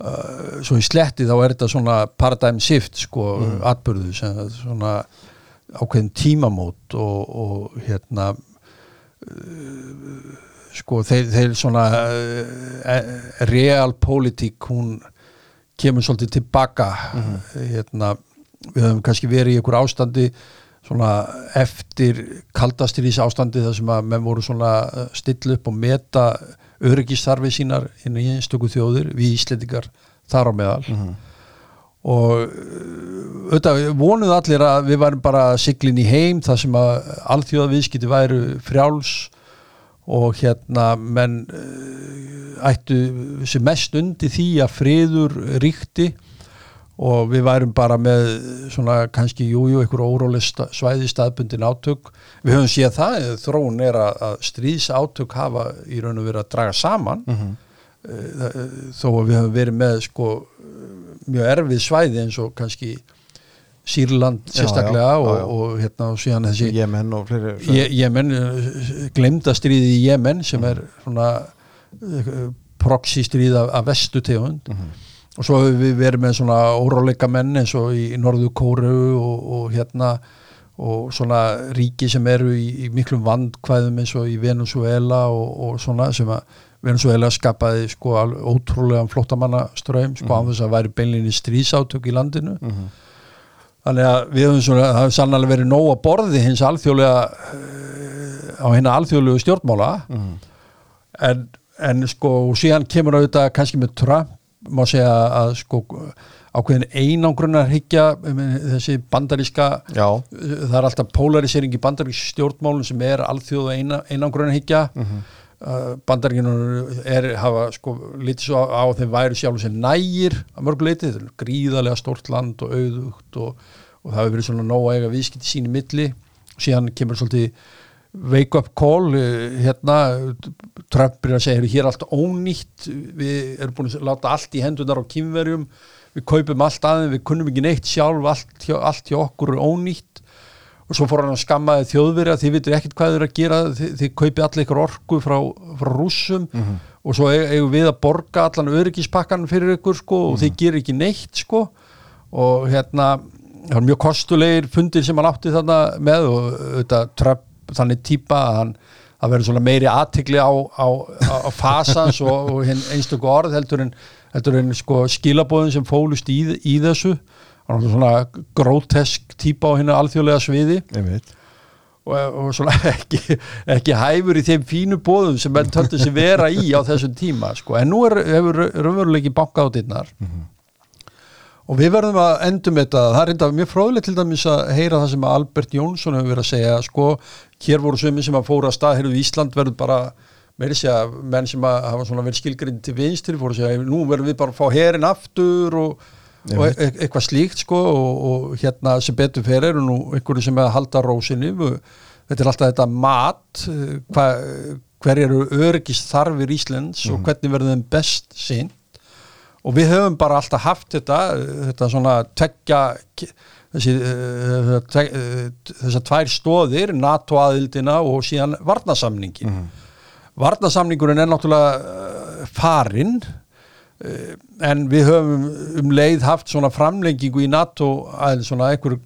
uh, svo í sletti þá er þetta svona paradigm shift sko mm. atbyrðu sem er svona ákveðin tímamót og, og hérna uh, sko þeir, þeir svona uh, realpolitík hún kemur svolítið tilbaka hérna, við höfum kannski verið í einhver ástandi svona eftir kaldastyrís ástandi þar sem að menn voru svona stilla upp og meta öryggistarfi sínar inn í einstöku þjóðir við Íslendingar þar á meðal. Og uh, auðvitað vonuð allir að við værum bara siglin í heim þar sem að alþjóða viðskipti væru frjáls og hérna menn uh, ættu sem mest undi því að friður ríkti og við værum bara með svona kannski jújú einhver sta- svæði staðbundin átök. Við höfum séð það, eh, þróun er að, stríðs átök hafa í raun og verið að draga saman. Mm þó að við höfum verið með sko mjög erfið svæði eins og kannski Sýrland sérstaklega já, já, og, já. og hérna og síðan þessi Jemen og fleiri Je- Jemen, glemda stríðið í Jemen sem er svona proxy stríð af, af vestu tegund og svo hefur við verið með svona óráleika menn eins og í Norðu Kóru og, og hérna og svona ríki sem eru í, í miklum vandkvæðum eins og í Venezuela og, og svona sem að Venezuela skapaði sko ótrúlegan flottamannaströym sko mm. þess að væri beinlinni stríðsátök í landinu. Þannig að við höfum svona, það hefur sannlega verið nóg að borði hins alþjóðlega eh, á hérna alþjóðlegu stjórnmála. En, en sko síðan kemur auðvitað kannski með Trump má segja að sko ákveðin einangrunar higgja þessi bandaríska Já, það er alltaf polarisering í bandarísk stjórnmálun sem er alþjóð eina, einangrunar higgja mm -hmm. er hafa sko lítið svo á, á þeim væri sjálf sem nægir að mörgu leiti, þetta er gríðarlega stórt land og auðugt og, og það hefur verið svona nóg að eiga viðskipti sín í milli. Og síðan kemur svolítið wake up call eh, hérna Trump er að segja, "Heyrðu, hér er allt ónýtt við erum búin að láta allt í hendunar á kýmverjum við kaupum allt aðeins, við kunnum ekki neitt sjálf allt allt hjá okkur er ónýtt. Og svo fór hann að skammaði þjóðverja þið vitur ekkert hvað þið eru að gera þið, þið kaupið allir ykkur orku frá, frá rússum og svo eig- eigum við að borga allan öryggispakkan fyrir ykkur sko og þið gerir ekki neitt sko. Og hérna það var mjög kostulegir fundir sem hann átti þarna með og auðvitað Trump þannig típa að hann það verður svona meiri aðtikli á, á, á, fasans og, og einstöku orð heldur en, heldur en sko skilabóðin sem fólust í, í þessu. Hann var svona grótesk típa á henni alþjóðlega sviði. Og, og svona ekki, ekki hæfur í þeim fínu bóðum sem menn töldu sig vera í á þessum tíma sko. en nú er, hefur raunveruleiki bankað á dittnar og við verðum að endum þetta, það er enda mjög fróðilegt til dæmis að heyra það sem Albert Jónsson hefur verið að segja, sko, hér voru sömi sem að fóra að stað, heyrðu Ísland verður bara meiri segja, menn sem að hafa svona verið skilgrind til vinstri, fóru að segja nú verðum við bara að fá herin aftur og, og e e eitthvað slíkt, sko og, og hérna sem betur fyrir og nú einhverju sem að halda rósinni þetta er alltaf þetta mat hva, hver eru öryggist þarfir Íslands mm. og mhm. hvernig verður þeim best sinn og við höfum bara alltaf haft þetta þetta svona tekja þessi þessar tvær stóðir NATO aðildina og síðan varnasamningin mm -hmm. varnasamningurinn er náttúrulega farinn en við höfum um leið haft svona framlengingu í NATO að svona einhver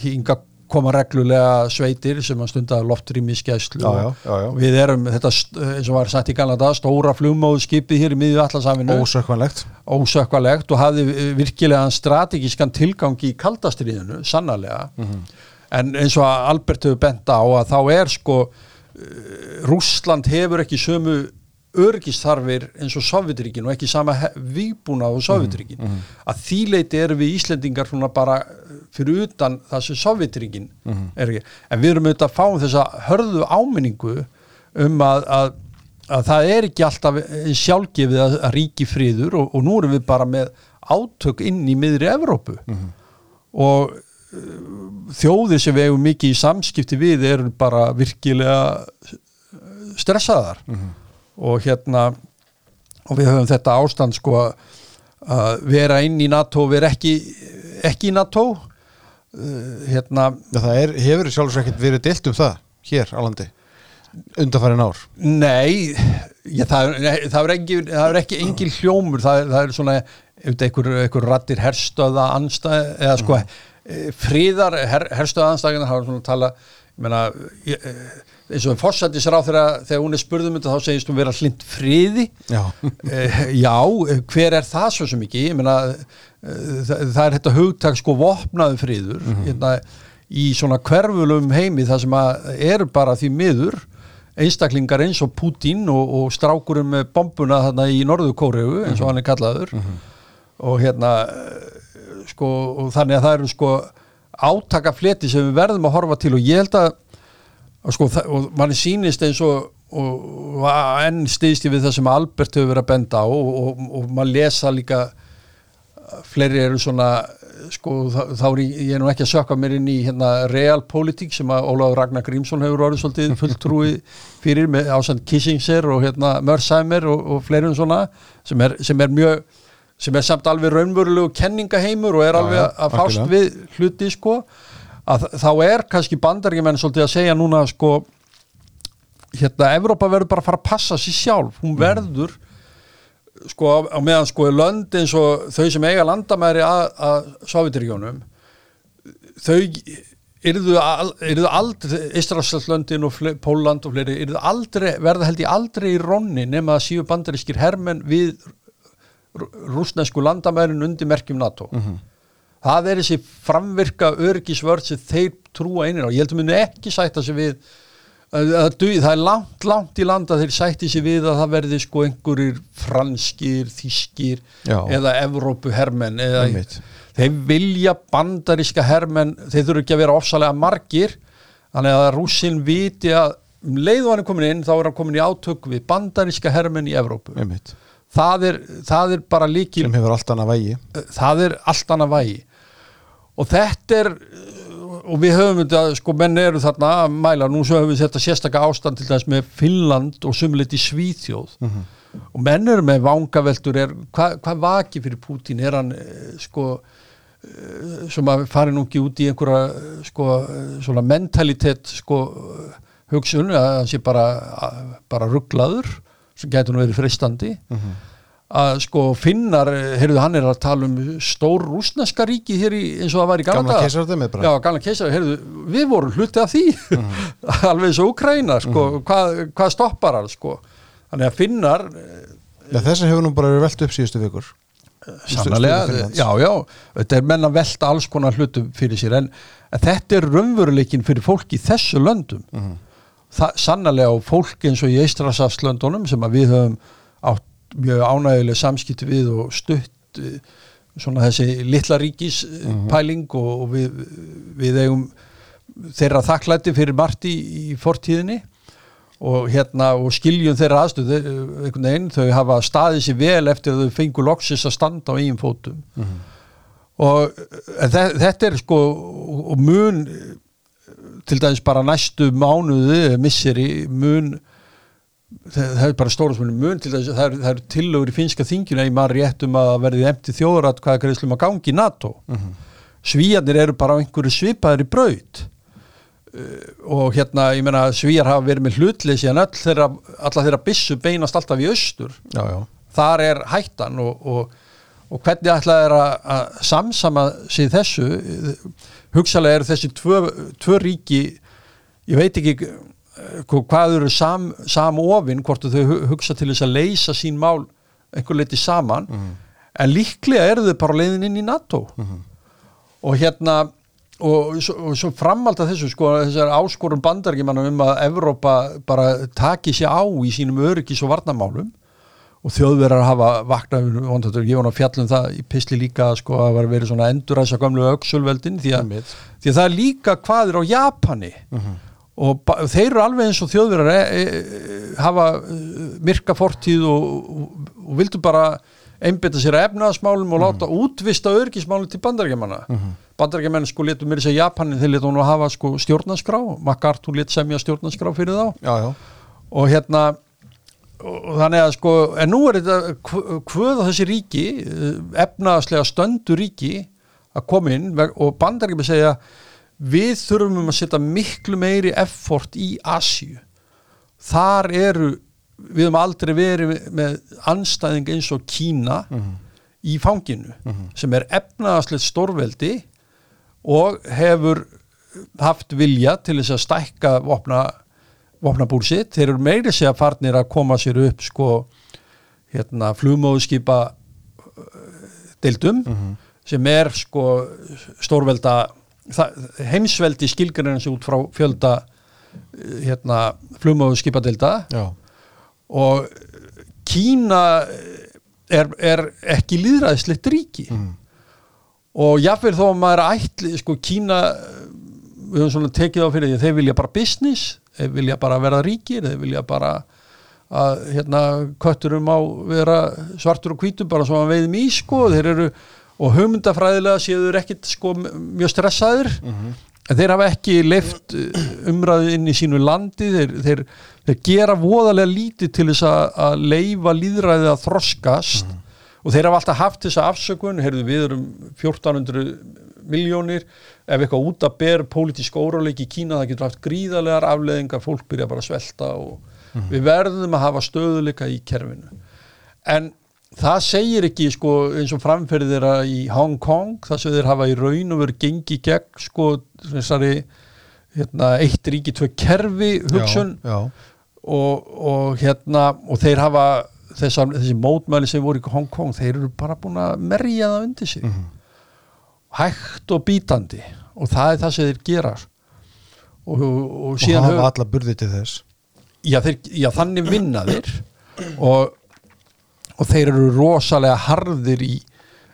hinga koma reglulega sveitir sem að stunda loftrýmiskeslu og við erum þetta eins og var sagt í Galanda stóra flugmóðskipið hér í miðju allarsafinu ósökvanlegt. Ósökvanlegt og hafði virkilega strategískan tilgang í kaldastriðinu sannarlega. Mm -hmm. en eins og Albert hefur bent á að þá er sko eh, Rúsland hefur ekki sömu örgistarfir eins og Sovjetríkin og ekki sama výbúna á Sovjetríkin mm -hmm. að þýleiti eru við Íslendingar bara fyrir utan það sem Sovjetríkin mm -hmm. er ekki, en við erum auðvitað að fá þessa hörðu áminningu um að, að, að það er ekki alltaf sjálfgefið að, að ríki friður og, og nú erum við bara með átök inn í miðri Evrópu mm -hmm. og uh, þjóðir sem við hefum mikið í samskipti við eru bara virkilega stressaðar mhm og hérna og við höfum þetta ástand sko að vera inn í NATO vera ekki, ekki í NATO uh, hérna ja, Það er, hefur sjálfsveikinn verið deilt um það hér á landi undanfærin ár? Nei, já, það, það er ekki, ekki engin hljómur, það er, það er svona einhver, rattir herstöða anstæð, eða sko mm. fríðar her, herstöða anstæðina, það er svona að tala ég menna, ég eins og fórsættisra á þegar hún er spurðum þá segist hún vera hlind friði já. eh, já, hver er það svo sem ekki ég meina eh, það, það er þetta hugtak sko vopnaðu friður mm -hmm. hérna, í svona hverfulum heimi það sem er bara því miður einstaklingar eins og Putin og, og strákurum með bombuna þarna í Norðu Kóreu eins og mm -hmm. hann er kallaður mm -hmm. og hérna sko og þannig að það eru sko átaka fleti sem við verðum að horfa til og ég held að sko og manni sínist eins og, og, og enn stiðst ég við það sem Albert hefur verið að benda á og, og maður lesa líka fleiri eru svona sko þá, er ég, ég er nú ekki að sökka mér inn í hérna realpolitík sem að Óláður Ragnar Grímsson hefur orðið svolítið fulltrúi fyrir með ásand Kissinger og hérna Mörsheimer og fleiri um svona sem er, sem er mjög sem er samt alveg raunverulegu kenningaheimur og er alveg að fást við hluti sko að þá er kannski bandaríkjumenn svolítið að segja núna sko hérna, Evrópa verður bara að fara að passa sér sjálf, hún mm. verður sko á meðan sko lönd eins og þau sem eiga landamæri að, að Sovjetiríjónum þau yrðu aldrei Ístrafslandin og Póland og fleiri yrðu aldrei, verða held ég aldrei í ronni nema að síu bandarískir hermenn við rúsnesku landamærin undir merkjum NATO. Mm -hmm það er þessi framvirka örgisvörð sem þeir trúa einir á. Ég held að muni ekki sætta sig við að, það er langt, langt í landa þeir sætti sig við að það verði sko einhverjir franskir, þískir Já. eða Evrópu hermenn eða þeir vilja bandaríska hermenn, þeir þurfu ekki að vera ofsalega margir, þannig að rúsin viti að um leiðu hann er komin inn þá er hann komin í átök við bandaríska hermenn í Evrópu það er, það er bara líkil sem hefur allt annað vægi. Það er allt annað vægi. Og þetta er og við höfum þetta, sko menn eru þarna að mæla, nú svo höfum við þetta sérstakka ástand til þess með Finnland og sumulit í Svíþjóð. Mm -hmm. og menn eru með vangaveltur, er, hvað hva vaki fyrir Pútín, er hann eh, sko eh, sem að fari nú ekki út í einhverja sko svona mentalitet sko hugsun að hann sé bara bara rugglaður, sem getur nú verið fristandi mm -hmm að sko finnar, heyrðu hann er að tala um stór rúsneska ríki hér í, eins og það var í gamla bara. Já, gamla keisardömi, heyrðu, við vorum hluti af því. Mm. alveg eins og Ukraína sko, mm. hvað, hvað stoppar hann sko? Þannig að finnar ja, Þessi hefur nú bara verið velt upp síðustu vikur. Sannlega, já, já þetta er menna velt alls konar hlutum fyrir sér en, en þetta er raunveruleikin fyrir fólk í þessu löndum. Mm. Sannlega og fólk eins og í Eistrasafslöndunum sem við höfum átt mjög ánægileg samskipti við og stutt svona þessi litla ríkis pæling og, og við, við eigum þeirra þakklæti fyrir margt í, fortíðinni og hérna og skiljum þeirra aðstöð einhvern veginn, þau hafa staðið sér vel eftir að þau fengu loksis að standa á eigin fótum. Og en þe- þetta er sko og mun til dæmis bara næstu mánuði misseri mun það, er bara stóra sem mun til að það eru, það eru tillögur í finska þingjuna í maður rétt um að verði emti þjóðrat hvaða greiðslum að gangi í NATO. Svíjarnir eru bara á einhverju svipaðir í braut og hérna, ég meina, svíjar hafa verið með hlutleysi en þeirra, alla þeirra byssu beinast alltaf í austur. Já, já, þar er hættan og, og, og hvernig ætla þeir að, að samsama sig þessu hugsalega eru þessi tvö, tvö ríki ég veit ekki eh, hvað eru sam, samofin hvort þau hu- hugsa til þess að leysa sín mál einhver leiti saman en líklega eru þau bara leiðin inn í NATO. Og hérna og svo, og svo framald að þessu sko þessar áskorun bandarækjumanna um að Evrópa bara taki sér á í sínum öryggis og varnamálum og þjóðverðar hafa vaknað ég að fjallum það í pisli líka sko að var verið svona enduræsa gamlu öxulveldin því því að það er líka hvað er á Japani. Og ba- þeir eru alveg eins og þjóðverðar e, e, hafa e, myrka fortíð og, og, og vildu bara einbytta sér að efnaðasmálum og láta útvista örgismálum til bandarækjumanna mm bandarækjumenn sko letu mér þess að Japanin þeir letu hún að hafa sko stjórnanskrá MacArthur let semja stjórnanskrá fyrir þá. Já, já. og hérna og þannig að sko, en nú er þetta hv- hvöð á þessi ríki eh, efnaðaslega stöndu ríki að koma inn og bandarækjum að segja við þurfum að setja miklu meiri effort í Asíu. Þar eru við höfum aldrei verið með anstæðing eins og Kína í fanginu sem er efnaðaslegt stórveldi og hefur haft vilja til þess að stækka vopna, vopnabúr sitt. Þeir eru meiri segja farnir að koma sér upp sko hérna flugmóðskipa deildum sem er sko stórvelda heimsveldi skilgurinn út frá fjölda eh, hérna flugmóðskipa deilda já. og Kína er, er ekki líðræðisleitt ríki. Og jáfnvel þó að maður ætli sko Kína við höfum svona tekið á fyrir því að þeir vilja bara business vilja bara verða ríkir þeir vilja bara að hérna kötturum á vera svartur og hvítur bara svo að veiðum í sko. Þeir eru og hugmyndafræðilega séu þeir ekkit sko mjög stressaðir. En þeir hafa ekki leift umræðu inn í sínu landi. Þeir, þeir, þeir gera voðalega lítið til þess að, að leifa líðræðið að þroskast. Og þeir hafa alltaf haft þessa afsökun. Heyrðu við erum 1400 miljónir ef eitthvað út að ber pólitísk óráleik í Kína það getur haft gríðarlegar afleðingar fólk byrja bara að svelta og við verðum að hafa stöðuleika í kerfinu. En það segir ekki sko eins og framferði þeirra í Hong Kong það sem þeir hafa í raun og verið gengi gegn sko þessari hérna, eitt ríki tvö kerfi hugsun. já, já. og, og hérna og þeir hafa þessar, þessi mótmæli sem voru í Hong Kong þeir eru bara búin að merja það undir sig hægt og bítandi og það er það sem þeir gera. Og, og, og og síðan hafa höfum alla burði til þess. Já, þeir, já, þannig vinna þeir. Og, og þeir eru rosalega harðir í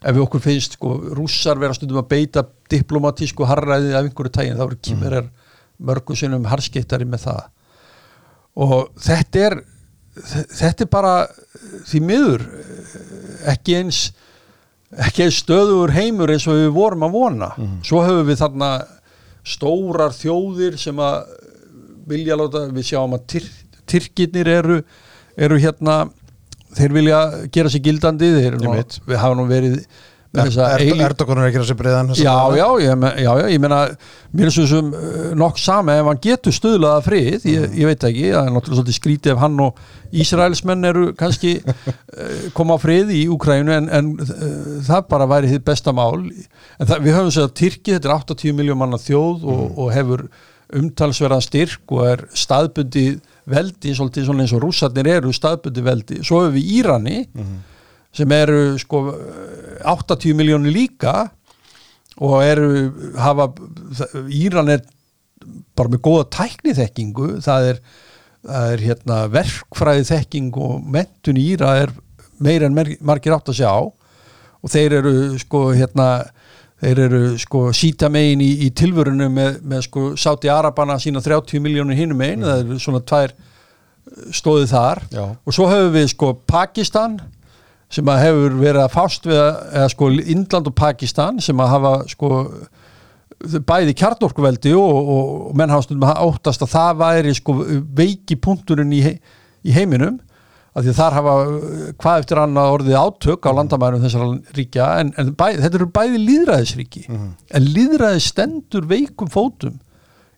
ef við okkur finnst sko, rússar vera stundum að beita diplomatísku harræði af einhverju tægin, þá eru kýmur mm. mörgu sinnum harskeittari með það. Og þetta er þetta er bara því miður ekki eins ekki eins stöðugur heimur eins og við vorum að vona svo höfum við þarna stórar þjóðir sem að vilja láta, við sjáum að tyr, tyrkirnir eru, eru hérna þeir vilja gera sér gildandi þeir veit. við hafa nú verið Er, Erdogan er ekki breiðan þessa já, já, já, ég meina mér er svo sem nokk sama ef hann getur stuðlaða frið, ég, ég veit ekki það er náttúrulega svolítið skrítið ef hann og Ísraelsmenn eru kannski uh, koma á frið í Úkrænu en, en uh, það bara væri þitt besta mál. En það, við höfum segið að Tyrki þetta er 80 miljón manna þjóð og, og hefur umtalsverðan styrk og er staðbundi veldi svolítið eins og rússarnir eru staðbundi veldi, svo hefur við Írani sem eru sko 80 miljónir líka og eru hafa, Íran er bara með góða tækniþekkingu það er, það er hérna verkfræði þekking og mentun í Íra er meira en margir átt að sjá og þeir eru sko hérna þeir eru sko síta megin í, í tilvörunu með, með sko Sáti Arabana sína 30 miljónir hinum megin það eru svona tvær stóðið þar Já. og svo hefur við sko Pakistan sem að hefur verið að fást við að, eða sko Indland og Pakistan sem að hafa sko bæði kjarnorkuveldi og, og, og menn hafa stundum óttast að það væri sko veiki punkturinn í, í heiminum af því að þar hafa hvað eftir annað orðið átök á landamærum þessara ríkja en, en bæ, þetta eru bæði líðræðisríki en líðræðis stendur veikum fótum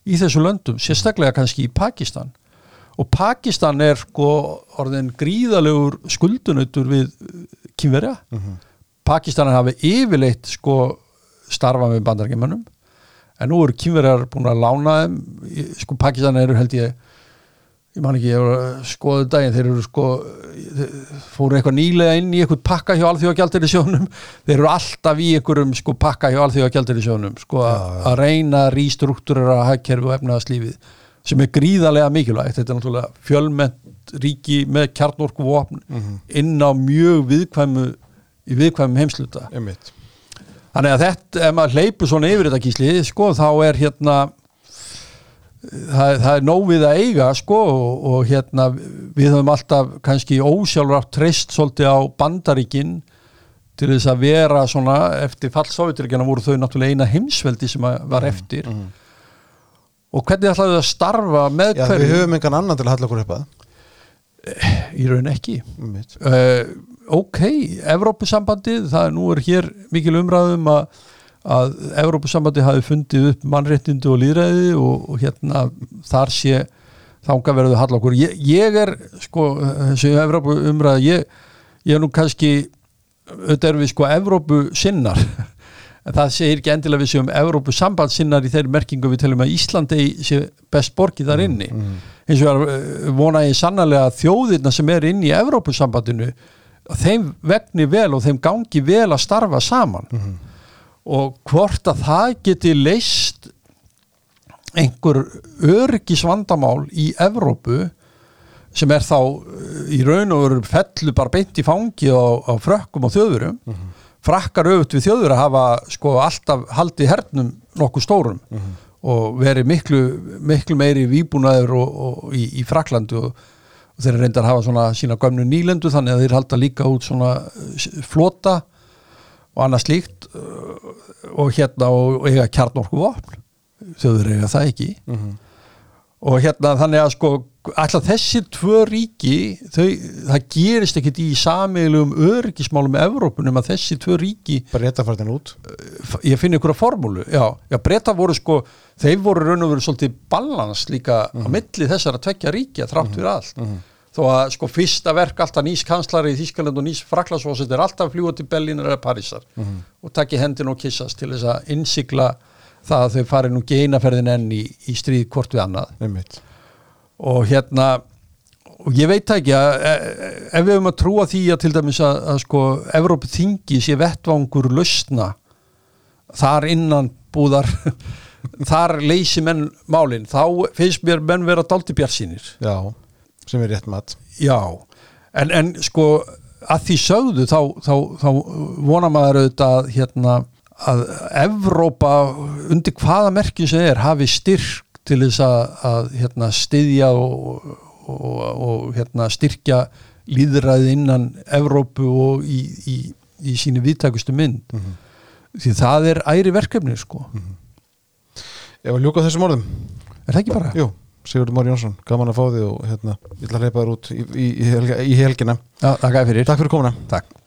í þessu löndum, sérstaklega kannski í Pakistan og Pakistan er sko orðin gríðalegur skuldunautur við kynverja Pakistanar hafi yfirleitt sko starfa með bandarækjumannum en nú eru kynverjar búin að lána þeim. Sko Pakistanar eru held ég ég man ekki, ég að skoða þetta daginn þeir eru sko fóru eitthvað nýlega inn í eitthvað pakka hjá alþjóðagjaldari sjónum þeir eru alltaf í einhverjum sko pakka hjá alþjóðagjaldari sjónum sko að að reyna að rístruktúrera hagkerfi og efnaðarslífið sem er gríðarlega mikilvægt. Þetta er náttúrulega fjölmennt ríki með kjarnorku vopn inn á mjög viðkvæmu í viðkvæmum heimsluta einmitt. Þannig að þetta, ef maður hleypur svona yfir þetta gísli, sko, þá er hérna það, það er nóg við að eiga, sko og, og hérna, við höfum alltaf kannski ósjálfrátt treyst svolítið á bandaríkin til þess að vera svona, eftir fall Sovjeturíkjana voru þau náttúrulega eina heimsveldi sem var eftir og hvernig ætlaðu að starfa með Já, við hverju? höfum engan annan til að halla okkur upp að. Í raun ekki. Uh, ok, Evrópusambandið það er nú er hér mikil umræðum að, að Evrópusambandið hafi fundið upp mannréttindu og líðræði og, og hérna þar sé þanga verður hall okkur. Ég, ég er sko þessu Evrópu umræði ég, ég er nú kannski auðvitað erum við sko Evrópu sinnar en það segir ekki endilega við séum Evrópu sambandssinnar í þeirri merkingu. Við telum að Íslandi sé best borgið þar inni. eins og er vona ég sannlega að þjóðirna sem er inn í Evrópusambandinu þeim vegni vel og þeim gangi vel að starfa saman. Og hvort að það geti leist einhver örgisvandamál í Evrópu sem er þá uh, í raun og veru fellu bara beint í fangi á, á frökkum og þjóðurum frakkar auðvitað við þjóður að hafa sko alltaf haldið hernum nokkuð stórum og verið miklu, miklu meiri výbúnaður og, og í, í Fraklandu og, og þeir reyndar að hafa svona sína gömnu nýlendu þannig að þeir halda líka út svona uh, flota og annað slíkt uh, og hérna og, eiga kjarnorku vopn þjóður eiga það ekki og hérna þannig að sko alltaf þessi tvö ríki þau, það gerist ekkit í samiðlegum öryggismálum Evrópunum að þessi tvö ríki að fara þennan út. ég finn ykkur formúlu, já, já breyta voru sko, þeir voru raun og veru svolítið balans líka á milli þessara tvekja ríkja þrátt fyrir allt. Þó að sko fyrsta verk alltaf nýs kanslari í Þískaland og nýs Fraklandsvósit er alltaf að fljúa til Berlín eða Parísar og takki hendin og kissast til þess að innsigla það að þau fari nú geinaferðin enn í, í stríð hvort við annað. Einmitt. Og hérna og ég veit ekki að e- e- ef við höfum að trúa því að til dæmis að, að sko Evrópu þingi sé vettvangur lausna þar innan búðar þar leysi menn málin þá finnst mér menn vera daldi bjarsýnir já, sem er rétt mat. Já, en, en sko að því sögðu þá, þá, þá vona maður auðvitað að, hérna, að Evrópa undir hvaða merkjum sem er hafi styrk til þess að, að hérna, styðja og, og, og hérna, styrkja líðræði innan Evrópu og í, í, í síni viðtækustu mynd. Því það er æri verkefni sko. Ef að ljúka þessum orðum. Er það ekki bara? Jú, Sigurður Már Jónsson, gaman að fá þig og hérna, ég ætla að reypa þér út í, í, helgina. Þakka þér fyrir. Takk fyrir komuna. Takk